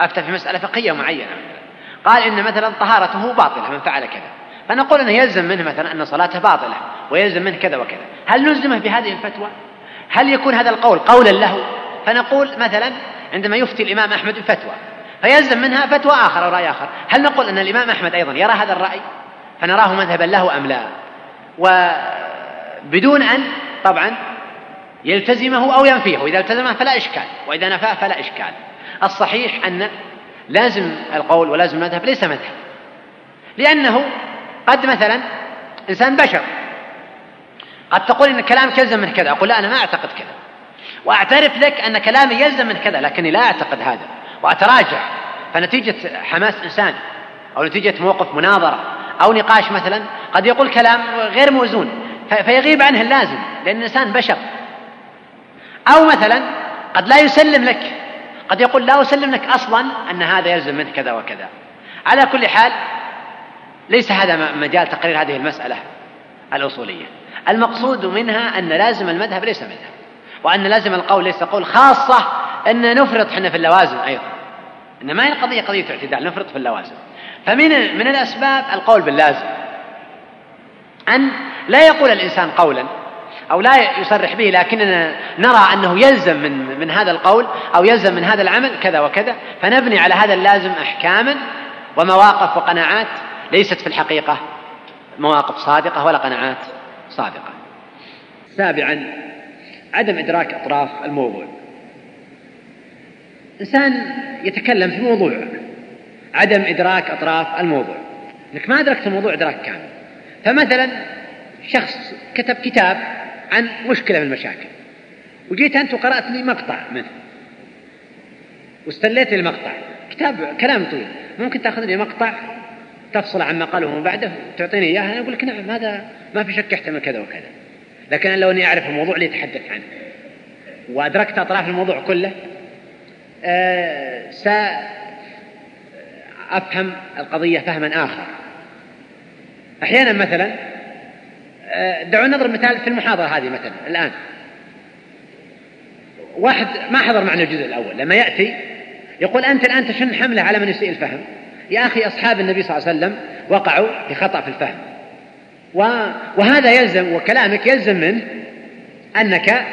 أفتى في مسألة فقهية معينة مثلا. قال إن مثلا طهارته باطلة من فعل كذا. فنقول أنه يلزم منه مثلا أن صلاته باطلة ويلزم منه كذا وكذا. هل نلزمه بهذه الفتوى؟ هل يكون هذا القول قولا له؟ فنقول مثلا عندما يفتي الإمام أحمد بفتوى فيلزم منها فتوى آخر أو رأي آخر. هل نقول أن الإمام أحمد أيضا يرى هذا الرأي؟ فنراه مذهبا له أم لا؟ وبدون أن طبعا يلتزمه أو ينفيه. وإذا التزمه فلا إشكال وإذا نفاه فلا إشكال. الصحيح أن لازم القول ولازم المذهب ليس مذهب. لأنه قد مثلا إنسان بشر. قد تقول إن كلامك يلزم من كذا أقول لا أنا ما أعتقد كذا. وأعترف لك أن كلامي يلزم من كذا لكني لا أعتقد هذا. وأتراجع. فنتيجة حماس إنسان أو نتيجة موقف مناظرة أو نقاش مثلا قد يقول كلام غير موزون فيغيب عنه اللازم لأن الإنسان بشر. أو مثلا قد لا يسلم لك قد يقول لا أسلم لك أصلا أن هذا يلزم منك كذا وكذا. على كل حال ليس هذا مجال تقرير هذه المسألة الأصولية. المقصود منها أن لازم المذهب ليس مذهب وأن لازم القول ليس قول خاصة أن نفرط إحنا في اللوازم أيضا. إن ما هي القضية قضية اعتدال نفرط في اللوازم. فمن من الأسباب القول باللازم. أن لا يقول الإنسان قولا أو لا يصرح به لكننا نرى أنه يلزم من من هذا القول أو يلزم من هذا العمل كذا وكذا. فنبني على هذا اللازم أحكاما ومواقف وقناعات ليست في الحقيقة مواقف صادقة ولا قناعات صادقة. سابعا عدم إدراك أطراف الموضوع. إنسان يتكلم في موضوع عدم إدراك أطراف الموضوع. إنك ما أدركت الموضوع إدراك كامل. فمثلا شخص كتب كتاب عن مشكلة من المشاكل وجيت أنت وقرأت لي مقطع منه. واستليت المقطع. كتاب كلام طويل. ممكن تأخذ لي مقطع تفصل عما قاله من بعده تعطيني اياه أنا أقول لك نعم هذا ما في شك يحتمل كذا وكذا. لكن لو إني أعرف الموضوع اللي يتحدث عنه. وأدركت أطراف الموضوع كله آه سافهم القضية فهما آخر. أحيانا مثلا آه، دعونا نضرب مثال في المحاضرة هذه مثلا الآن. واحد ما حضر معنا الجزء الأول لما يأتي يقول أنت الآن تشن حملة على من يسيء الفهم. يا أخي أصحاب النبي صلى الله عليه وسلم وقعوا في خطأ في الفهم. وهذا يلزم وكلامك يلزم منه أنك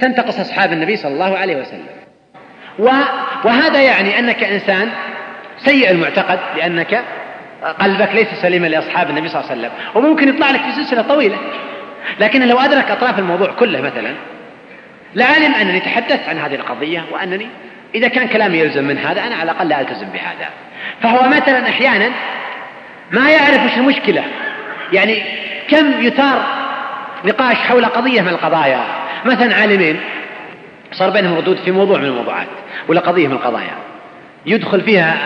تنتقص أصحاب النبي صلى الله عليه وسلم. وهذا يعني أنك إنسان سيء المعتقد لأنك قلبك ليس سليما لأصحاب النبي صلى الله عليه وسلم. وممكن يطلع لك في سلسلة طويلة. لكن لو أدرك أطراف الموضوع كله مثلا لعلم أنني تحدثت عن هذه القضية وأنني إذا كان كلامي يلزم من هذا أنا على الأقل لا ألتزم بهذا. فهو مثلا أحيانا ما يعرف وش المشكلة. يعني كم يثار نقاش حول قضية من القضايا. مثلا عالمين صار بينهم ردود في موضوع من الموضوعات ولا قضية من القضايا. يدخل فيها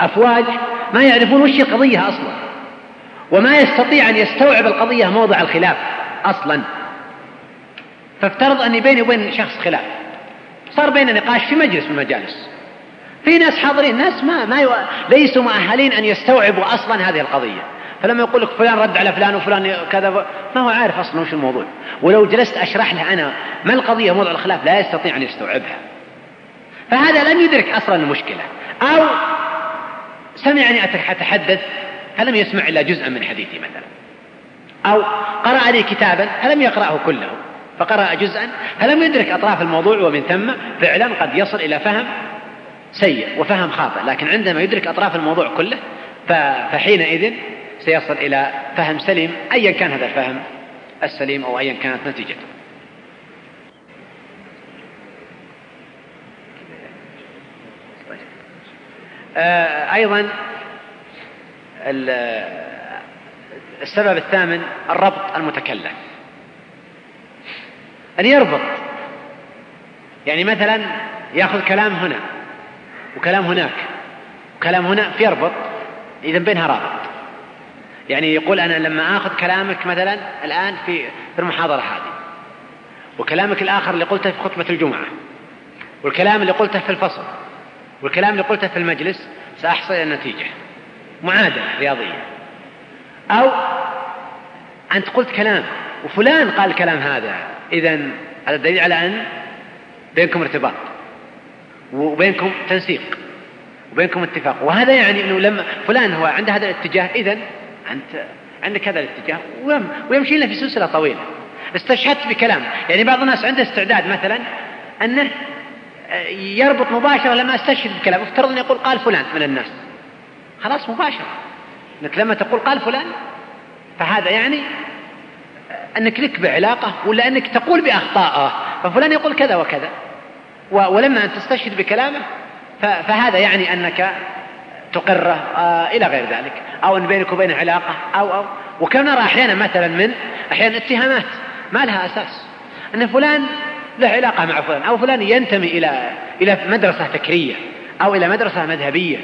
أفواج ما يعرفون وش القضية أصلا. وما يستطيع أن يستوعب القضية موضع الخلاف أصلا. فافترض أني بيني وبين شخص خلاف. صار بيننا نقاش في مجلس من المجالس. في ناس حاضرين ناس ما ما يو... ليسوا مؤهلين أن يستوعبوا أصلا هذه القضية. فلما يقول لك فلان رد على فلان وفلان كذا ما هو عارف أصلا وش الموضوع. ولو جلست أشرح له أنا ما القضية موضوع الخلاف لا يستطيع أن يستوعبها. فهذا لم يدرك أصلا المشكلة. أو سمعني أتحدث فلم يسمع إلا جزءا من حديثي مثلا. أو قرأ لي كتابا فلم يقرأه كله. فقرأ جزءا. فلم يدرك أطراف الموضوع ومن ثم فعلا قد يصل إلى فهم سيء وفهم خاطئ لكن عندما يدرك أطراف الموضوع كله فحينئذ سيصل إلى فهم سليم أيا كان هذا الفهم السليم أو أيا كانت نتيجته آه، أيضا السبب الثامن الربط المتكلف أن يربط. يعني مثلا يأخذ كلام هنا وكلام هناك وكلام هنا فيربط إذا بينها رابط. يعني يقول أنا لما آخذ كلامك مثلا الآن في في المحاضرة هذه وكلامك الآخر اللي قلته في خطبة الجمعة والكلام اللي قلته في الفصل والكلام اللي قلته في المجلس سأحصل النتيجة. معادلة رياضية. أو أنت قلت كلام وفلان قال الكلام هذا. إذا هذا دليل على أن بينكم ارتباط وبينكم تنسيق وبينكم اتفاق. وهذا يعني إنه لما فلان هو عنده هذا الاتجاه اذا أنت عندك هذا الاتجاه. ويمشي لنا في سلسلة طويلة. استشهدت بكلام. يعني بعض الناس عنده استعداد مثلا أنه يربط مباشرة لما أستشهد بكلام. افترض أن يقول قال فلان من الناس. خلاص مباشرة. أنك لما تقول قال فلان فهذا يعني أنك لك بعلاقة ولا أنك تقول بأخطائه ففلان يقول كذا وكذا. ولما أن تستشهد بكلامه فهذا يعني أنك تقره آه إلى غير ذلك. أو أن بينك وبينه علاقة أو أو وكم نرى أحيانا مثلا من أحيانا اتهامات ما لها أساس. أن فلان له علاقة مع فلان أو فلان ينتمي إلى إلى مدرسة فكرية أو إلى مدرسة مذهبية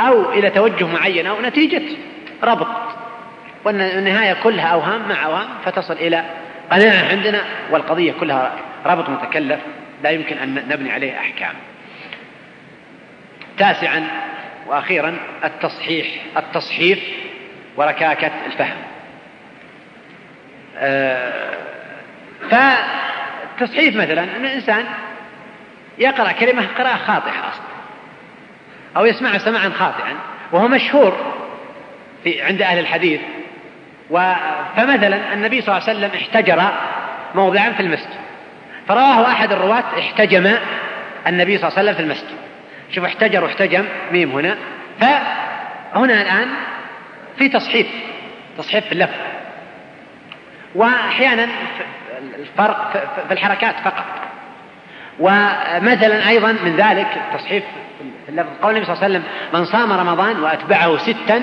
أو إلى توجه معين أو نتيجة ربط. وأن النهاية كلها أوهام مع أوهام فتصل إلى قناعة عندنا والقضية كلها ربط متكلف لا يمكن أن نبني عليه أحكام. تاسعا وأخيرا التصحيح التصحيف وركاكة الفهم. آه، فالتصحيف مثلا أن الإنسان يقرأ كلمة قراءة خاطئة أصلا أو يسمعها سماعا خاطئا وهو مشهور في عند أهل الحديث فمثلا النبي صلى الله عليه وسلم احتجر موضعا في المسجد. فرواه أحد الرواة احتجم النبي صلى الله عليه وسلم في المسجد. شوف احتجر واحتجم ميم هنا. فهنا الآن في تصحيف تصحيف في اللفظ. وأحيانا الفرق في الحركات فقط. ومثلا أيضا من ذلك التصحيف في اللفظ قول النبي صلى الله عليه وسلم من صام رمضان وأتبعه ستا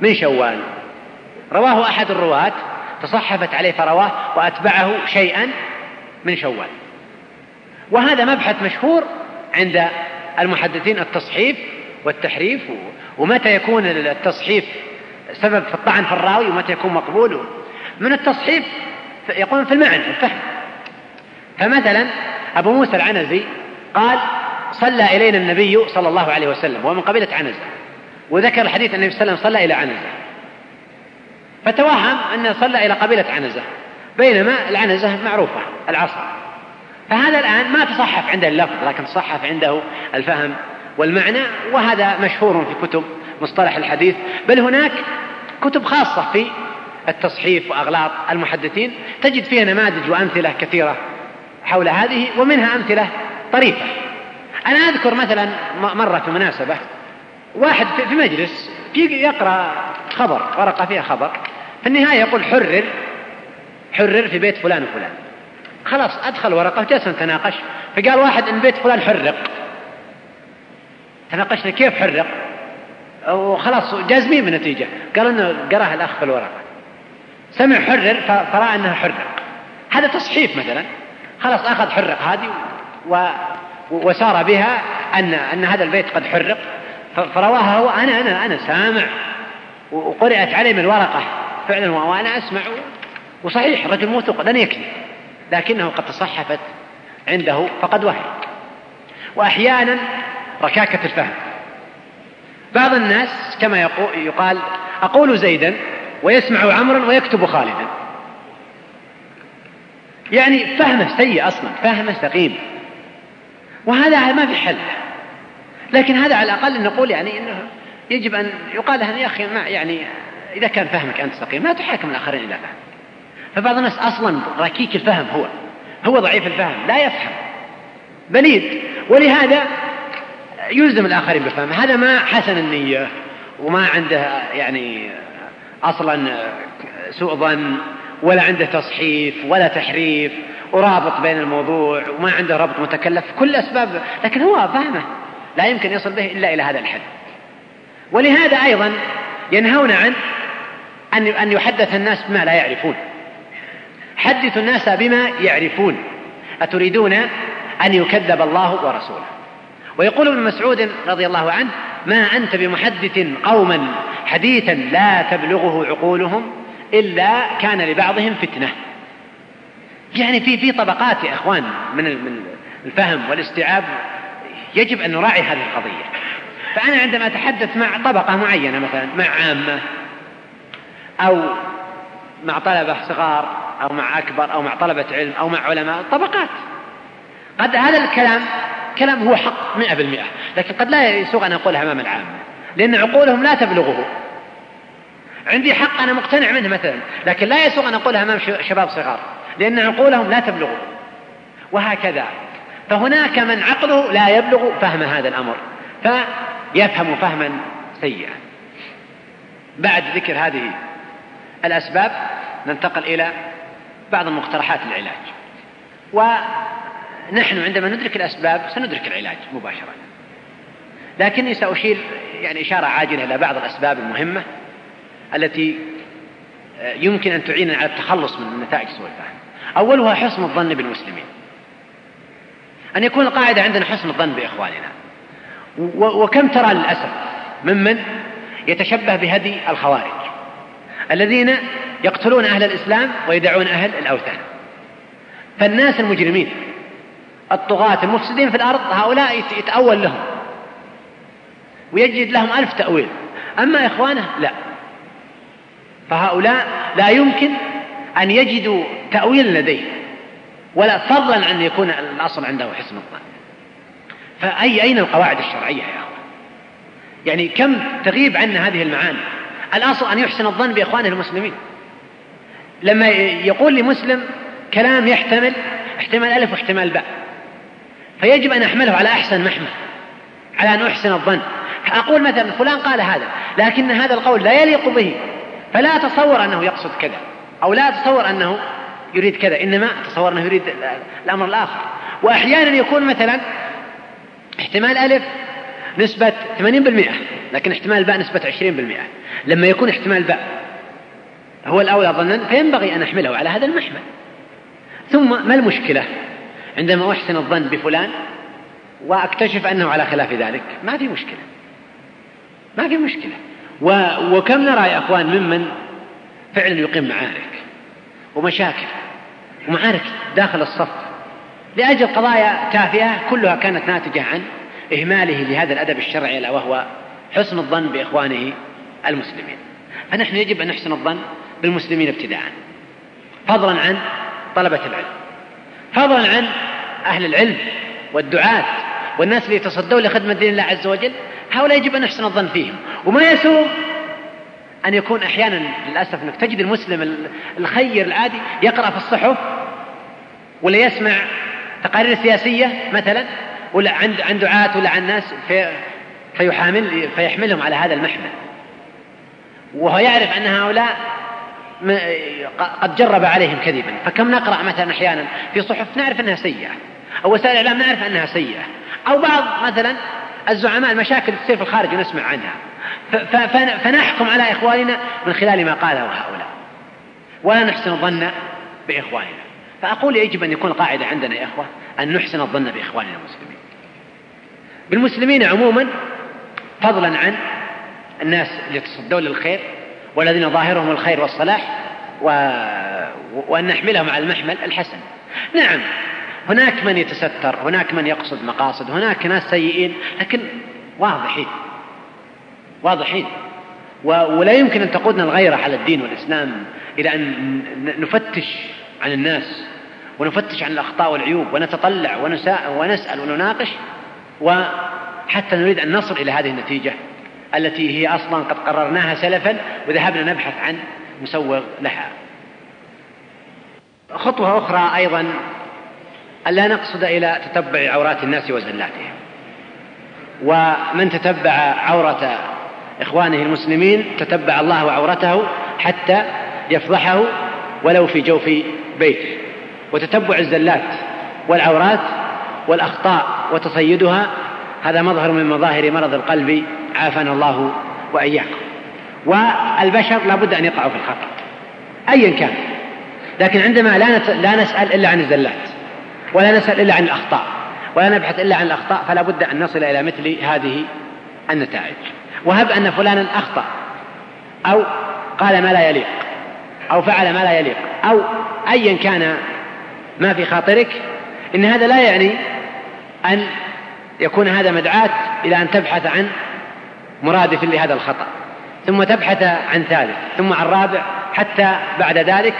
من شوال. رواه أحد الرواة تصحفت عليه فرواه وأتبعه شيئا من شوال. وهذا مبحث مشهور عند المحدثين التصحيف والتحريف ومتى يكون التصحيف سبب في الطعن في الراوي ومتى يكون مقبول. من التصحيف يقول في المعنى الفهم. فمثلا أبو موسى العنزي قال صلى إلينا النبي صلى الله عليه وسلم ومن قبيلة عنزة. وذكر الحديث النبي صلى الله عليه وسلم صلى إلى عنزة. فتوهم أنه صلى إلى قبيلة عنزة بينما العنزة معروفة العصا. فهذا الآن ما تصحف عنده اللفظ لكن تصحف عنده الفهم والمعنى وهذا مشهور في كتب مصطلح الحديث. بل هناك كتب خاصة في التصحيف وأغلاط المحدثين تجد فيها نماذج وأمثلة كثيرة حول هذه ومنها أمثلة طريفة. أنا أذكر مثلا مرة في مناسبة واحد في مجلس يقرأ خبر ورقة فيها خبر. في النهاية يقول حرر حرر في بيت فلان وفلان. خلاص أدخل ورقة وجلسنا نتناقش فقال واحد إن بيت فلان حرق. تناقشنا كيف حرق؟ وخلاص جازمين بالنتيجة قالوا إنه قرأها الأخ في الورقة. سمع حرر فرأى إنها حرق. هذا تصحيف مثلا. خلاص أخذ حرق هذه و وسار بها ان أن هذا البيت قد حرق. فرواها هو أنا أنا أنا سامع. وقرأت عليه من الورقة. فعلا وأنا أسمع وصحيح الرجل موثوق لن يكذب لكنه قد تصحفت عنده فقد وهم وأحيانا ركاكة الفهم. بعض الناس كما يقال أقول زيدا ويسمع عمرا ويكتب خالدا. يعني فهمه سيء أصلا فهمه سقيم وهذا ما في حل. لكن هذا على الأقل نقول يعني أنه يجب أن يقال يا أخي ما يعني إذا كان فهمك أنت سقيم ما تحاكم الآخرين إلى فهم. فبعض الناس أصلا ركيك الفهم هو هو ضعيف الفهم لا يفهم. بليد. ولهذا يلزم الآخرين بفهم هذا ما حسن النية وما عنده يعني أصلا سوء ظن ولا عنده تصحيف ولا تحريف ورابط بين الموضوع وما عنده ربط متكلف. كل أسباب لكن هو فهمه. لا يمكن يصل به إلا إلى هذا الحد. ولهذا أيضا ينهون عن أن أن يحدث الناس بما لا يعرفون. حدثوا الناس بما يعرفون. أتريدون أن يكذب الله ورسوله؟ ويقول ابن مسعود رضي الله عنه ما أنت بمحدث قوما حديثا لا تبلغه عقولهم إلا كان لبعضهم فتنة. يعني في في طبقات يا إخوان من من الفهم والاستيعاب يجب أن نراعي هذه القضية. فأنا عندما أتحدث مع طبقة معينة مثلا مع عامة أو مع طلبة صغار أو مع أكبر أو مع طلبة علم أو مع علماء طبقات. قد هذا الكلام كلام هو حق مئة بالمئة لكن قد لا يسوغ أن أقولها أمام العامة لأن عقولهم لا تبلغه. عندي حق أنا مقتنع منه مثلا لكن لا يسوغ أن أقولها أمام شباب صغار لأن عقولهم لا تبلغه. وهكذا فهناك من عقله لا يبلغ فهم هذا الأمر فيفهم فهما سيئا. بعد ذكر هذه الأسباب ننتقل إلى بعض المقترحات للعلاج. نحن عندما ندرك الأسباب سندرك العلاج مباشرة. لكني سأشير يعني إشارة عاجلة إلى بعض الأسباب المهمة التي آه، يمكن أن تعيننا على التخلص من نتائج سوء الفهم. أولها حسن الظن بالمسلمين. أن يكون القاعدة عندنا حسن الظن بإخواننا. وكم ترى للأسف ممن يتشبه بهدي الخوارج. الذين يقتلون أهل الإسلام ويدعون أهل الأوثان. فالناس المجرمين الطغاة المفسدين في الأرض هؤلاء يتأول لهم. ويجد لهم ألف تأويل. أما إخوانه لا. فهؤلاء لا يمكن أن يجدوا تأويل لديه ولا فضلا أن يكون الأصل عنده حسن الظن. فأي أين القواعد الشرعية يا أخوان؟ يعني كم تغيب عنا هذه المعاني؟ الأصل أن يحسن الظن بإخوانه المسلمين. لما يقول لمسلم كلام يحتمل احتمال ألف واحتمال باء. فيجب أن أحمله على أحسن محمل على أن أحسن الظن. أقول مثلا فلان قال هذا لكن هذا القول لا يليق به فلا أتصور أنه يقصد كذا أو لا أتصور أنه يريد كذا إنما أتصور أنه يريد الأمر الآخر. وأحيانا يكون مثلا احتمال ألف نسبة 80% لكن احتمال باء نسبة 20% لما يكون احتمال باء هو الأولى ظنا فينبغي أن أحمله على هذا المحمل. ثم ما المشكلة؟ عندما أحسن الظن بفلان وأكتشف أنه على خلاف ذلك ما في مشكلة. ما في مشكلة. و... وكم نرى يا أخوان ممن فعلا يقيم معارك ومشاكل ومعارك داخل الصف لأجل قضايا تافهة كلها كانت ناتجة عن إهماله لهذا الأدب الشرعي ألا وهو حسن الظن بإخوانه المسلمين. فنحن يجب أن نحسن الظن بالمسلمين ابتداء. فضلا عن طلبة العلم. فضلا عن أهل العلم والدعاة والناس اللي يتصدون لخدمة دين الله عز وجل هؤلاء يجب أن نحسن الظن فيهم. وما يسوء أن يكون أحيانا للأسف أنك تجد المسلم الخير العادي يقرأ في الصحف ولا يسمع تقارير سياسية مثلا. ولا عند عن دعاة ولا عن ناس في فيحامل فيحملهم على هذا المحمل. وهو يعرف أن هؤلاء قد جرب عليهم كذبا. فكم نقرأ مثلا أحيانا في صحف نعرف أنها سيئة أو وسائل الإعلام نعرف أنها سيئة أو بعض مثلا الزعماء المشاكل تصير في الخارج ونسمع عنها. فنحكم على إخواننا من خلال ما قاله هؤلاء. ولا نحسن الظن بإخواننا. فأقول يجب أن يكون القاعدة عندنا يا إخوة أن نحسن الظن بإخواننا المسلمين. بالمسلمين عموما فضلا عن الناس اللي يتصدون للخير والذين ظاهرهم الخير والصلاح و... وأن نحملهم على المحمل الحسن نعم هناك من يتستر هناك من يقصد مقاصد هناك ناس سيئين لكن واضحين واضحين. ولا يمكن أن تقودنا الغيرة على الدين والإسلام إلى أن نفتش عن الناس ونفتش عن الأخطاء والعيوب ونتطلع ونسأل ونناقش وحتى نريد أن نصل إلى هذه النتيجة التي هي أصلا قد قررناها سلفا وذهبنا نبحث عن مسوغ لها. خطوة أخرى أيضا ألا نقصد إلى تتبع عورات الناس وزلاتهم. ومن تتبع عورة إخوانه المسلمين تتبع الله عورته حتى يفضحه ولو في جوف بيته. وتتبع الزلات والعورات والأخطاء وتصيدها هذا مظهر من مظاهر مرض القلب عافانا الله وإياكم. والبشر لابد أن يقعوا في الخطأ أيا كان. لكن عندما لا لا نسأل إلا عن الزلات ولا نسأل إلا عن الأخطاء ولا نبحث إلا عن الأخطاء فلا بد أن نصل إلى مثل هذه النتائج. وهب أن فلانا أخطأ أو قال ما لا يليق أو فعل ما لا يليق أو أيا كان ما في خاطرك إن هذا لا يعني أن يكون هذا مدعاة إلى أن تبحث عن مرادف لهذا الخطأ ثم تبحث عن ثالث ثم عن رابع حتى بعد ذلك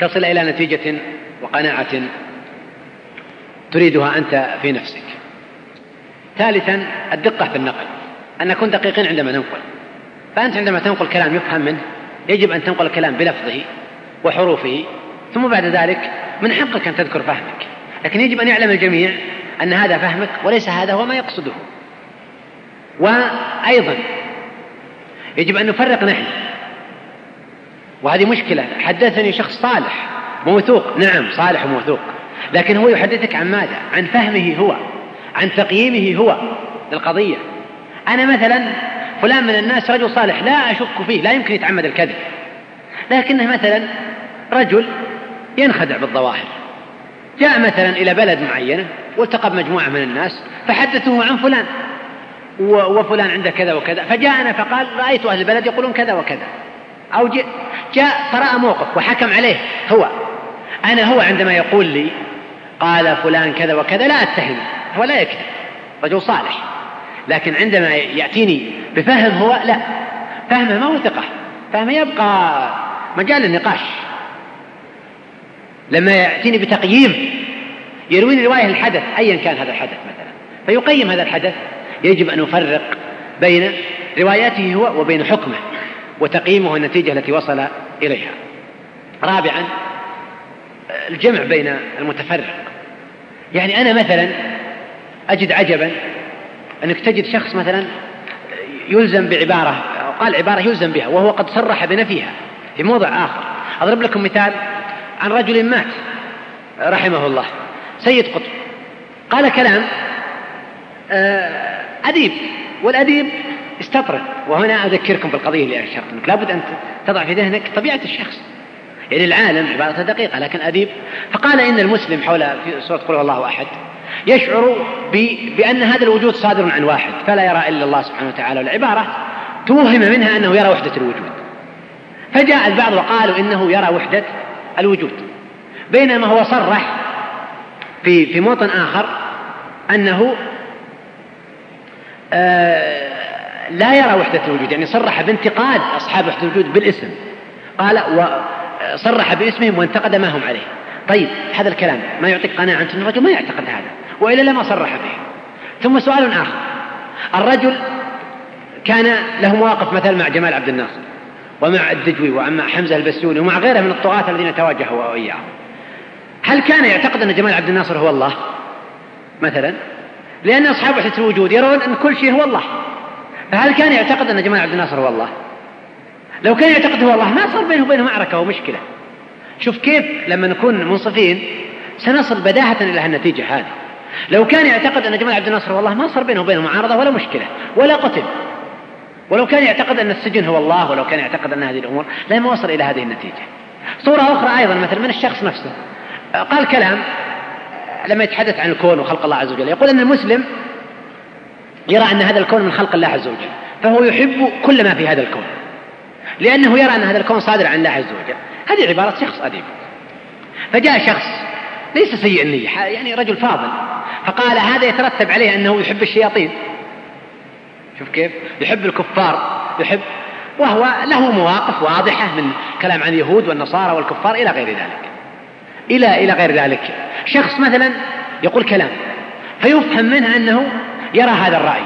تصل إلى نتيجة وقناعة تريدها أنت في نفسك. ثالثا الدقة في النقل أن نكون دقيقين عندما ننقل فأنت عندما تنقل كلام يفهم منه يجب أن تنقل الكلام بلفظه وحروفه ثم بعد ذلك من حقك أن تذكر فهمك. لكن يجب أن يعلم الجميع أن هذا فهمك وليس هذا هو ما يقصده. وأيضا يجب أن نفرق نحن. وهذه مشكلة. حدثني شخص صالح موثوق. نعم صالح وموثوق. لكن هو يحدثك عن ماذا؟ عن فهمه هو. عن تقييمه هو للقضية. أنا مثلا فلان من الناس رجل صالح لا أشك فيه لا يمكن يتعمد الكذب. لكنه مثلا رجل ينخدع بالظواهر. جاء مثلا إلى بلد معينة والتقى بمجموعة من الناس فحدثوه عن فلان وفلان عنده كذا وكذا. فجاءنا فقال رأيت أهل البلد يقولون كذا وكذا. أو جاء فرأى موقف وحكم عليه هو. أنا هو عندما يقول لي قال فلان كذا وكذا لا أتهمه هو لا يكذب رجل صالح. لكن عندما يأتيني بفهم هو لا. فهمه ما هو ثقة فهمه يبقى مجال للنقاش لما يأتيني بتقييم يرويني رواية الحدث أيا كان هذا الحدث مثلا. فيقيم هذا الحدث. يجب أن نفرق بين رواياته هو وبين حكمه وتقييمه النتيجة التي وصل إليها. رابعا الجمع بين المتفرق. يعني أنا مثلا أجد عجبا أنك تجد شخص مثلا يلزم بعبارة قال عبارة يلزم بها وهو قد صرح بنفيها في موضع آخر. أضرب لكم مثال عن رجل مات رحمه الله. سيد قطب. قال كلام آه، أديب. والأديب استطرد. وهنا أذكركم بالقضية اللي أشرت أنك لابد أن تضع في ذهنك طبيعة الشخص. يعني العالم عبارة دقيقة لكن أديب. فقال إن المسلم حول في سورة قل الله أحد يشعر بأن هذا الوجود صادر عن واحد. فلا يرى إلا الله سبحانه وتعالى. والعبارة توهم منها أنه يرى وحدة الوجود. فجاء البعض وقالوا إنه يرى وحدة الوجود بينما هو صرح في في موطن آخر أنه آه لا يرى وحدة الوجود يعني صرح بانتقاد أصحاب وحدة الوجود بالاسم. قال وصرح باسمهم وانتقد ما هم عليه. طيب هذا الكلام ما يعطيك قناعة أن الرجل ما يعتقد هذا وإلا لما صرح به. ثم سؤال آخر. الرجل كان له مواقف مثلا مع جمال عبد الناصر. ومع الدجوي ومع حمزة البسيوني ومع غيره من الطغاة الذين تواجهوا وإياه هل كان يعتقد أن جمال عبد الناصر هو الله؟ مثلا. لأن أصحاب وحدة الوجود يرون أن كل شيء هو الله. فهل كان يعتقد أن جمال عبد الناصر هو الله؟ لو كان يعتقد هو الله ما صار بينه وبينه معركة ومشكلة. شوف كيف لما نكون منصفين سنصل بداهة إلى النتيجة هذه. لو كان يعتقد أن جمال عبد الناصر هو الله ما صار بينه وبينه معارضة ولا مشكلة ولا قتل. ولو كان يعتقد أن السجن هو الله ولو كان يعتقد أن هذه الأمور لما وصل إلى هذه النتيجة. صورة أخرى أيضا مثلا من الشخص نفسه. قال كلام لما يتحدث عن الكون وخلق الله عز وجل يقول أن المسلم يرى أن هذا الكون من خلق الله عز وجل فهو يحب كل ما في هذا الكون لأنه يرى أن هذا الكون صادر عن الله عز وجل. هذه عبارة شخص أديب. فجاء شخص ليس سيء النية يعني رجل فاضل فقال هذا يترتب عليه أنه يحب الشياطين. شوف كيف؟ يحب الكفار يحب وهو له مواقف واضحة من كلام عن اليهود والنصارى والكفار إلى غير ذلك. إلى إلى غير ذلك. شخص مثلا يقول كلام فيفهم منه أنه يرى هذا الرأي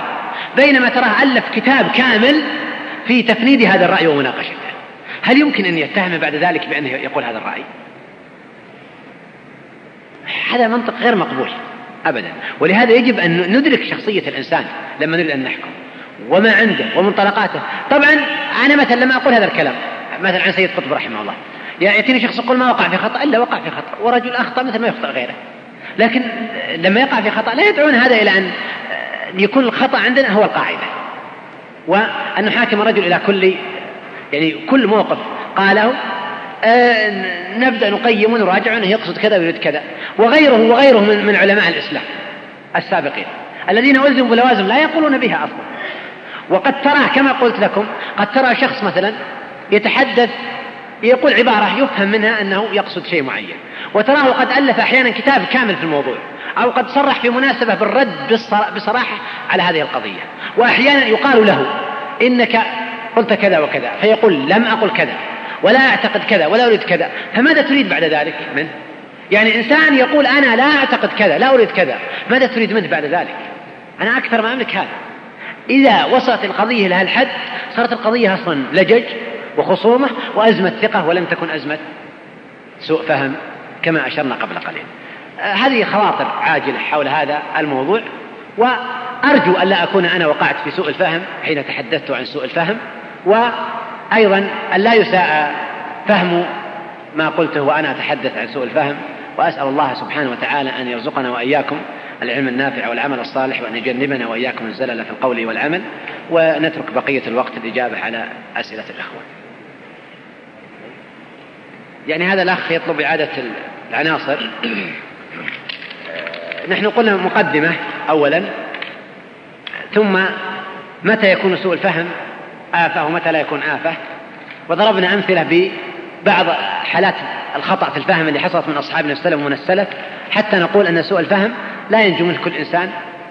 بينما تراه ألف كتاب كامل في تفنيد هذا الرأي ومناقشته. هل يمكن أن يتهم بعد ذلك بأنه يقول هذا الرأي؟ هذا منطق غير مقبول أبدا. ولهذا يجب أن ندرك شخصية الإنسان لما نريد أن نحكم. وما عنده ومنطلقاته. طبعا أنا مثلا لما أقول هذا الكلام مثلا عن سيد قطب رحمه الله يأتيني شخص يقول ما وقع في خطأ إلا وقع في خطأ ورجل أخطأ مثل ما يخطأ غيره. لكن لما يقع في خطأ لا يدعون هذا إلى أن يكون الخطأ عندنا هو القاعدة. وأن نحاكم الرجل إلى كل يعني كل موقف. قاله آه نبدأ نقيم ونراجع أنه يقصد كذا ويريد كذا. وغيره وغيره من, علماء الإسلام السابقين الذين ألزموا بلوازم لا يقولون بها أصلا. وقد تراه كما قلت لكم قد ترى شخص مثلا يتحدث يقول عبارة يفهم منها أنه يقصد شيء معين وتراه قد ألف أحيانا كتاب كامل في الموضوع أو قد صرح في مناسبة بالرد بصراحة على هذه القضية وأحيانا يقال له إنك قلت كذا وكذا فيقول لم أقل كذا ولا أعتقد كذا ولا أريد كذا فماذا تريد بعد ذلك منه يعني إنسان يقول أنا لا أعتقد كذا لا أريد كذا ماذا تريد منه بعد ذلك؟ أنا أكثر ما أملك هذا. إذا وصلت القضية إلى هالحد صارت القضية أصلا لجج وخصومة وأزمة ثقة ولم تكن أزمة سوء فهم كما أشرنا قبل قليل. آه، هذه خواطر عاجلة حول هذا الموضوع وأرجو أن لا أكون أنا وقعت في سوء الفهم حين تحدثت عن سوء الفهم وأيضا أن لا يساء فهم ما قلته وأنا أتحدث عن سوء الفهم وأسأل الله سبحانه وتعالى أن يرزقنا وإياكم العلم النافع والعمل الصالح وأن يجنبنا وإياكم الزلل في القول والعمل ونترك بقية الوقت الإجابة على أسئلة الأخوة. يعني هذا الأخ يطلب إعادة العناصر. نحن قلنا مقدمة أولا. ثم متى يكون سوء الفهم؟ آفة ومتى لا يكون آفة؟ وضربنا أمثلة ببعض حالات الخطأ في الفهم اللي حصلت من أصحابنا السلف ومن السلف حتى نقول أن سوء الفهم لا ينجو منه كل إنسان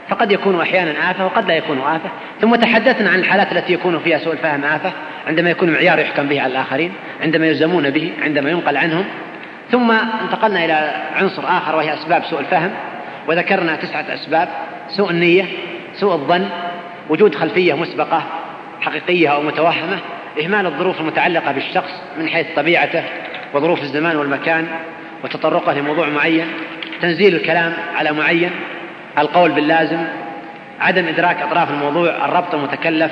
فقد يكون أحيانا آفة وقد لا يكون آفة. ثم تحدثنا عن الحالات التي يكون فيها سوء الفهم آفة عندما يكون معيار يحكم به على الآخرين عندما يلزمون به عندما ينقل عنهم. ثم انتقلنا إلى عنصر آخر وهي أسباب سوء الفهم وذكرنا تسعة أسباب سوء النية سوء الظن وجود خلفية مسبقة حقيقية أو متوهمة إهمال الظروف المتعلقة بالشخص من حيث طبيعته وظروف الزمان والمكان وتطرقه لموضوع معين تنزيل الكلام على معين القول باللازم عدم إدراك أطراف الموضوع الربط المتكلف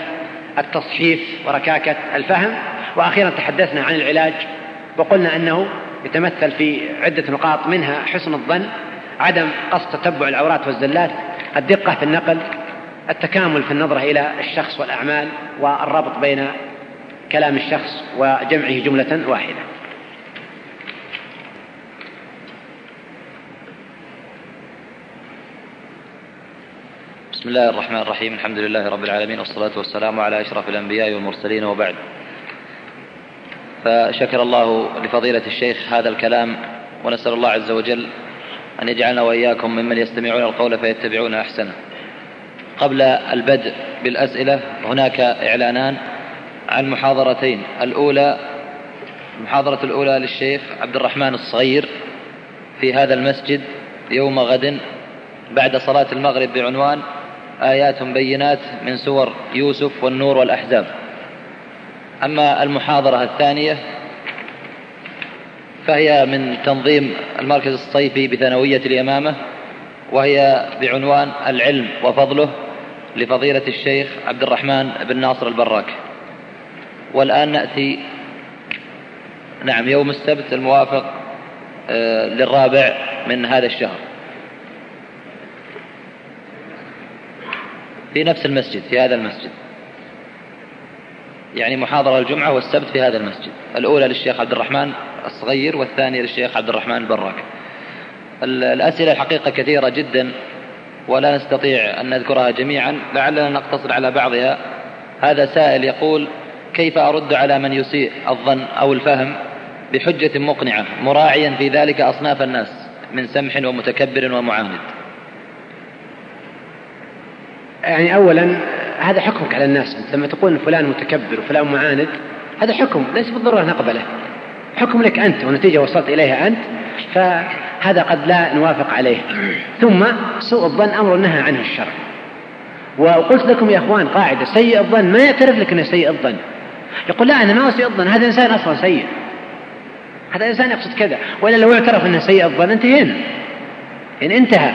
التصحيف وركاكة الفهم. وأخيرا تحدثنا عن العلاج وقلنا أنه يتمثل في عدة نقاط منها حسن الظن عدم قصد تتبع العورات والزلات الدقة في النقل التكامل في النظرة إلى الشخص والأعمال والربط بين كلام الشخص وجمعه جملة واحدة.
بسم الله الرحمن الرحيم. الحمد لله رب العالمين والصلاة والسلام على أشرف الأنبياء والمرسلين وبعد. فشكر الله لفضيلة الشيخ هذا الكلام ونسأل الله عز وجل أن يجعلنا وإياكم ممن يستمعون القول فيتبعون أحسنه. قبل البدء بالأسئلة هناك إعلانان. عن محاضرتين الأولى المحاضرة الأولى للشيخ عبد الرحمن الصغير في هذا المسجد يوم غد بعد صلاة المغرب بعنوان آيات بينات من سور يوسف والنور والأحزاب. أما المحاضرة الثانية فهي من تنظيم المركز الصيفي بثانوية اليمامة وهي بعنوان العلم وفضله لفضيلة الشيخ عبد الرحمن بن ناصر البراك. والآن نأتي نعم يوم السبت الموافق آه، للرابع من هذا الشهر. في نفس المسجد في هذا المسجد. يعني محاضرة الجمعة والسبت في هذا المسجد. الأولى للشيخ عبد الرحمن الصغير والثانية للشيخ عبد الرحمن البراك الأسئلة الحقيقة كثيرة جدا ولا نستطيع أن نذكرها جميعا لعلنا نقتصر على بعضها. هذا سائل يقول كيف أرد على من يسيء الظن أو الفهم بحجة مقنعة مراعيا في ذلك أصناف الناس من سمح ومتكبر ومعاند؟
يعني أولا هذا حكمك على الناس. أنت لما تقول فلان متكبر وفلان معاند هذا حكم ليس بالضرورة نقبله. حكم لك أنت ونتيجة وصلت إليها أنت فهذا قد لا نوافق عليه. <clears throat> ثم سوء الظن أمر نهى عنه الشرع. وقلت لكم يا أخوان قاعدة سيء الظن ما يعترف لك أنه سيء الظن. يقول لا أنا ما هو سيء الظن هذا إنسان أصلا سيء. هذا إنسان يقصد كذا وإلا لو اعترف أنه سيء الظن انتهينا. يعني انتهى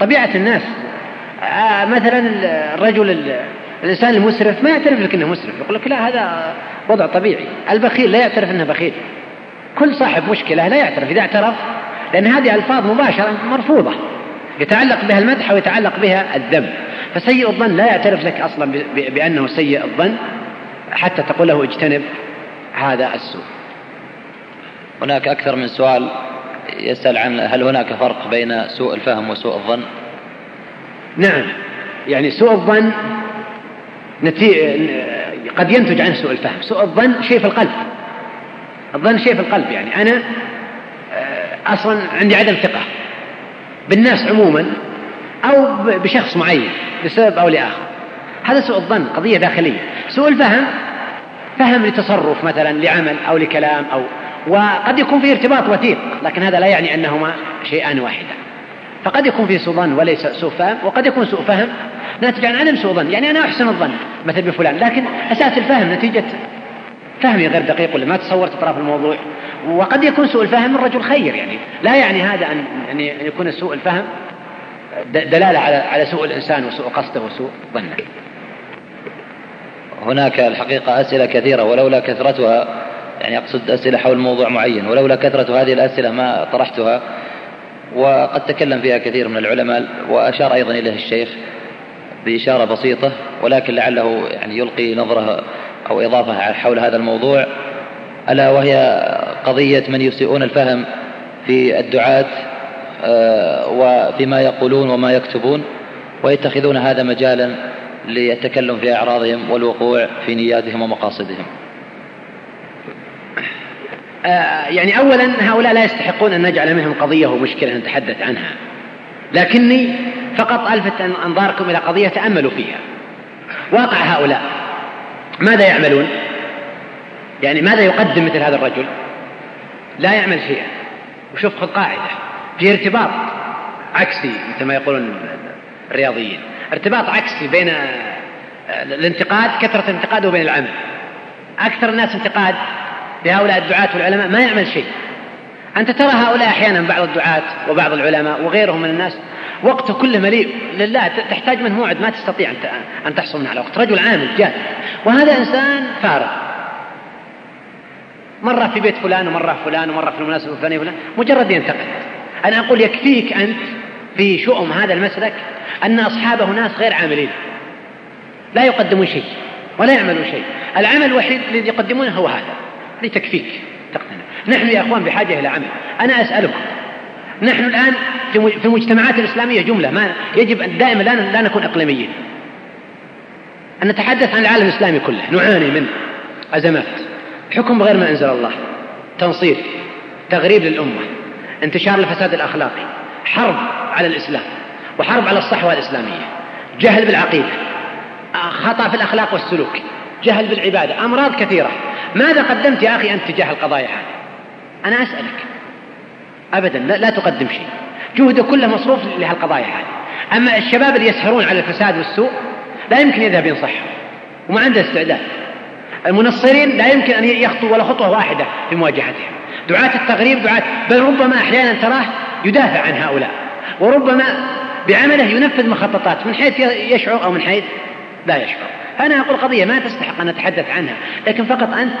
طبيعة الناس. آه مثلا الرجل الإنسان المسرف ما يعترف لك أنه مسرف يقول لك لا هذا وضع طبيعي. البخيل لا يعترف أنه بخيل. كل صاحب مشكلة لا يعترف إذا اعترف لأن هذه ألفاظ مباشرة مرفوضة. يتعلق بها المدح ويتعلق بها الذم. فسيء الظن لا يعترف لك أصلا بأنه سيء الظن. حتى تقول له اجتنب هذا السوء.
هناك أكثر من سؤال يسأل عن هل هناك فرق بين سوء الفهم وسوء الظن؟
نعم. يعني سوء الظن نتي... قد ينتج عنه سوء الفهم. سوء الظن شيء في القلب. الظن شيء في القلب يعني. أنا آه، أصلا عندي عدم ثقة بالناس عموما أو بشخص معين لسبب أو لآخر. هذا سوء الظن قضية داخلية. سوء الفهم فهم لتصرف مثلا لعمل أو لكلام أو وقد يكون فيه ارتباط وثيق لكن هذا لا يعني أنهما شيئان واحدا. فقد يكون فيه سوء ظن وليس سوء فهم وقد يكون سوء فهم ناتج عن عدم سوء ظن. يعني أنا أحسن الظن مثلا بفلان لكن أساس الفهم نتيجة فهمي غير دقيق ولا ما تصورت أطراف الموضوع. وقد يكون سوء الفهم من رجل خير يعني. لا يعني هذا أن يعني يكون سوء الفهم دلالة على على سوء الإنسان وسوء قصده وسوء ظنه.
هناك الحقيقة أسئلة كثيرة ولولا كثرتها يعني أقصد أسئلة حول موضوع معين ولولا كثرة هذه الأسئلة ما طرحتها. وقد تكلم فيها كثير من العلماء وأشار أيضا إليه الشيخ بإشارة بسيطة ولكن لعله يعني يلقي نظرة أو إضافة حول هذا الموضوع. ألا وهي قضية من يسيئون الفهم في الدعاة آه، وفيما يقولون وما يكتبون ويتخذون هذا مجالا للتكلم في أعراضهم والوقوع في نياتهم ومقاصدهم.
آه، يعني أولا هؤلاء لا يستحقون أن نجعل منهم قضية ومشكلة نتحدث عنها. لكني فقط ألفت أنظاركم إلى قضية تأملوا فيها. واقع هؤلاء. ماذا يعملون؟ يعني ماذا يقدم مثل هذا الرجل؟ لا يعمل شيئا. وشوف خذ قاعدة. في ارتباط. عكسي مثل ما يقولون الرياضيين. ارتباط عكسي بين الانتقاد كثرة الانتقاد وبين العمل. أكثر الناس انتقاد لهؤلاء الدعاة والعلماء ما يعمل شيء. أنت ترى هؤلاء أحيانا بعض الدعاة وبعض العلماء وغيرهم من الناس وقته كله مليء. لله تحتاج منه موعد ما تستطيع أن تحصل منه على وقت. رجل عامل جاد وهذا إنسان فارغ. مرة في بيت فلان ومرة فلان ومرة في المناسبة الفلانية فلان مجرد ينتقد. أنا أقول يكفيك أنت في شؤم هذا المسلك أن أصحابه ناس غير عاملين. لا يقدمون شيء ولا يعملون شيء. العمل الوحيد الذي يقدمونه هو هذا لتكفيك تقتنع. نحن يا أخوان بحاجة إلى عمل. أنا أسألكم نحن الآن في المجتمعات الإسلامية جملة ما يجب أن دائما لا نكون إقليميين. أن نتحدث عن العالم الإسلامي كله نعاني من أزمات حكم بغير ما أنزل الله تنصير تغريب للأمة انتشار الفساد الأخلاقي حرب على الإسلام وحرب على الصحوة الإسلامية. جهل بالعقيدة خطأ في الأخلاق والسلوك جهل بالعبادة أمراض كثيرة. ماذا قدمت يا أخي أنت تجاه القضايا هذه؟ أنا أسألك. أبدا لا, لا تقدم شيء. جهده كله مصروف لهالقضايا هذه. أما الشباب اللي يسهرون على الفساد والسوء لا يمكن يذهب ينصحهم. وما عنده استعداد. المنصرين لا يمكن أن يخطوا ولا خطوة واحدة في مواجهتهم. دعاة التغريب دعاة بل ربما أحيانا تراه يدافع عن هؤلاء. وربما بعمله ينفذ مخططات من حيث يشعر أو من حيث لا يشعر. فأنا أقول قضية ما تستحق أن نتحدث عنها لكن فقط أنت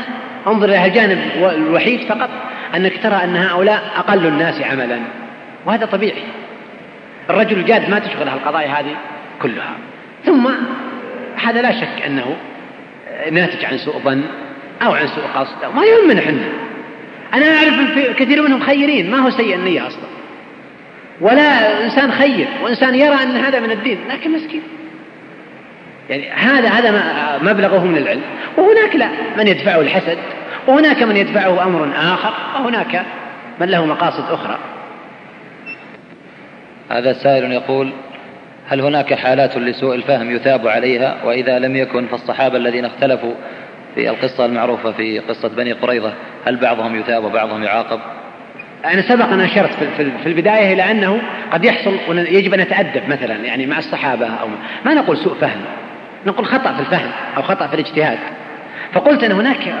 انظر إلى الجانب الوحيد فقط أنك ترى أن هؤلاء أقل الناس عملا وهذا طبيعي. الرجل الجاد ما تشغله القضايا هذه كلها. ثم هذا لا شك أنه ناتج عن سوء ظن أو عن سوء قصد أو ما يهمنا إحنا. أنا أعرف كثير منهم خيرين ما هو سيء النية أصلا. ولا إنسان خير وإنسان يرى أن هذا من الدين لكن مسكين. يعني هذا هذا مبلغه من العلم. وهناك لا من يدفعه الحسد وهناك من يدفعه أمر آخر وهناك من له مقاصد أخرى.
هذا سائل يقول هل هناك حالات لسوء الفهم يثاب عليها؟ وإذا لم يكن فالصحابة الذين اختلفوا في القصة المعروفة في قصة بني قريظة هل بعضهم يثاب وبعضهم يعاقب؟
أنا سبق أن أشرت في البداية إلى أنه قد يحصل يجب أن نتأدب مثلا يعني مع الصحابة أو ما نقول سوء فهم نقول خطأ في الفهم أو خطأ في الاجتهاد. فقلت أن هناك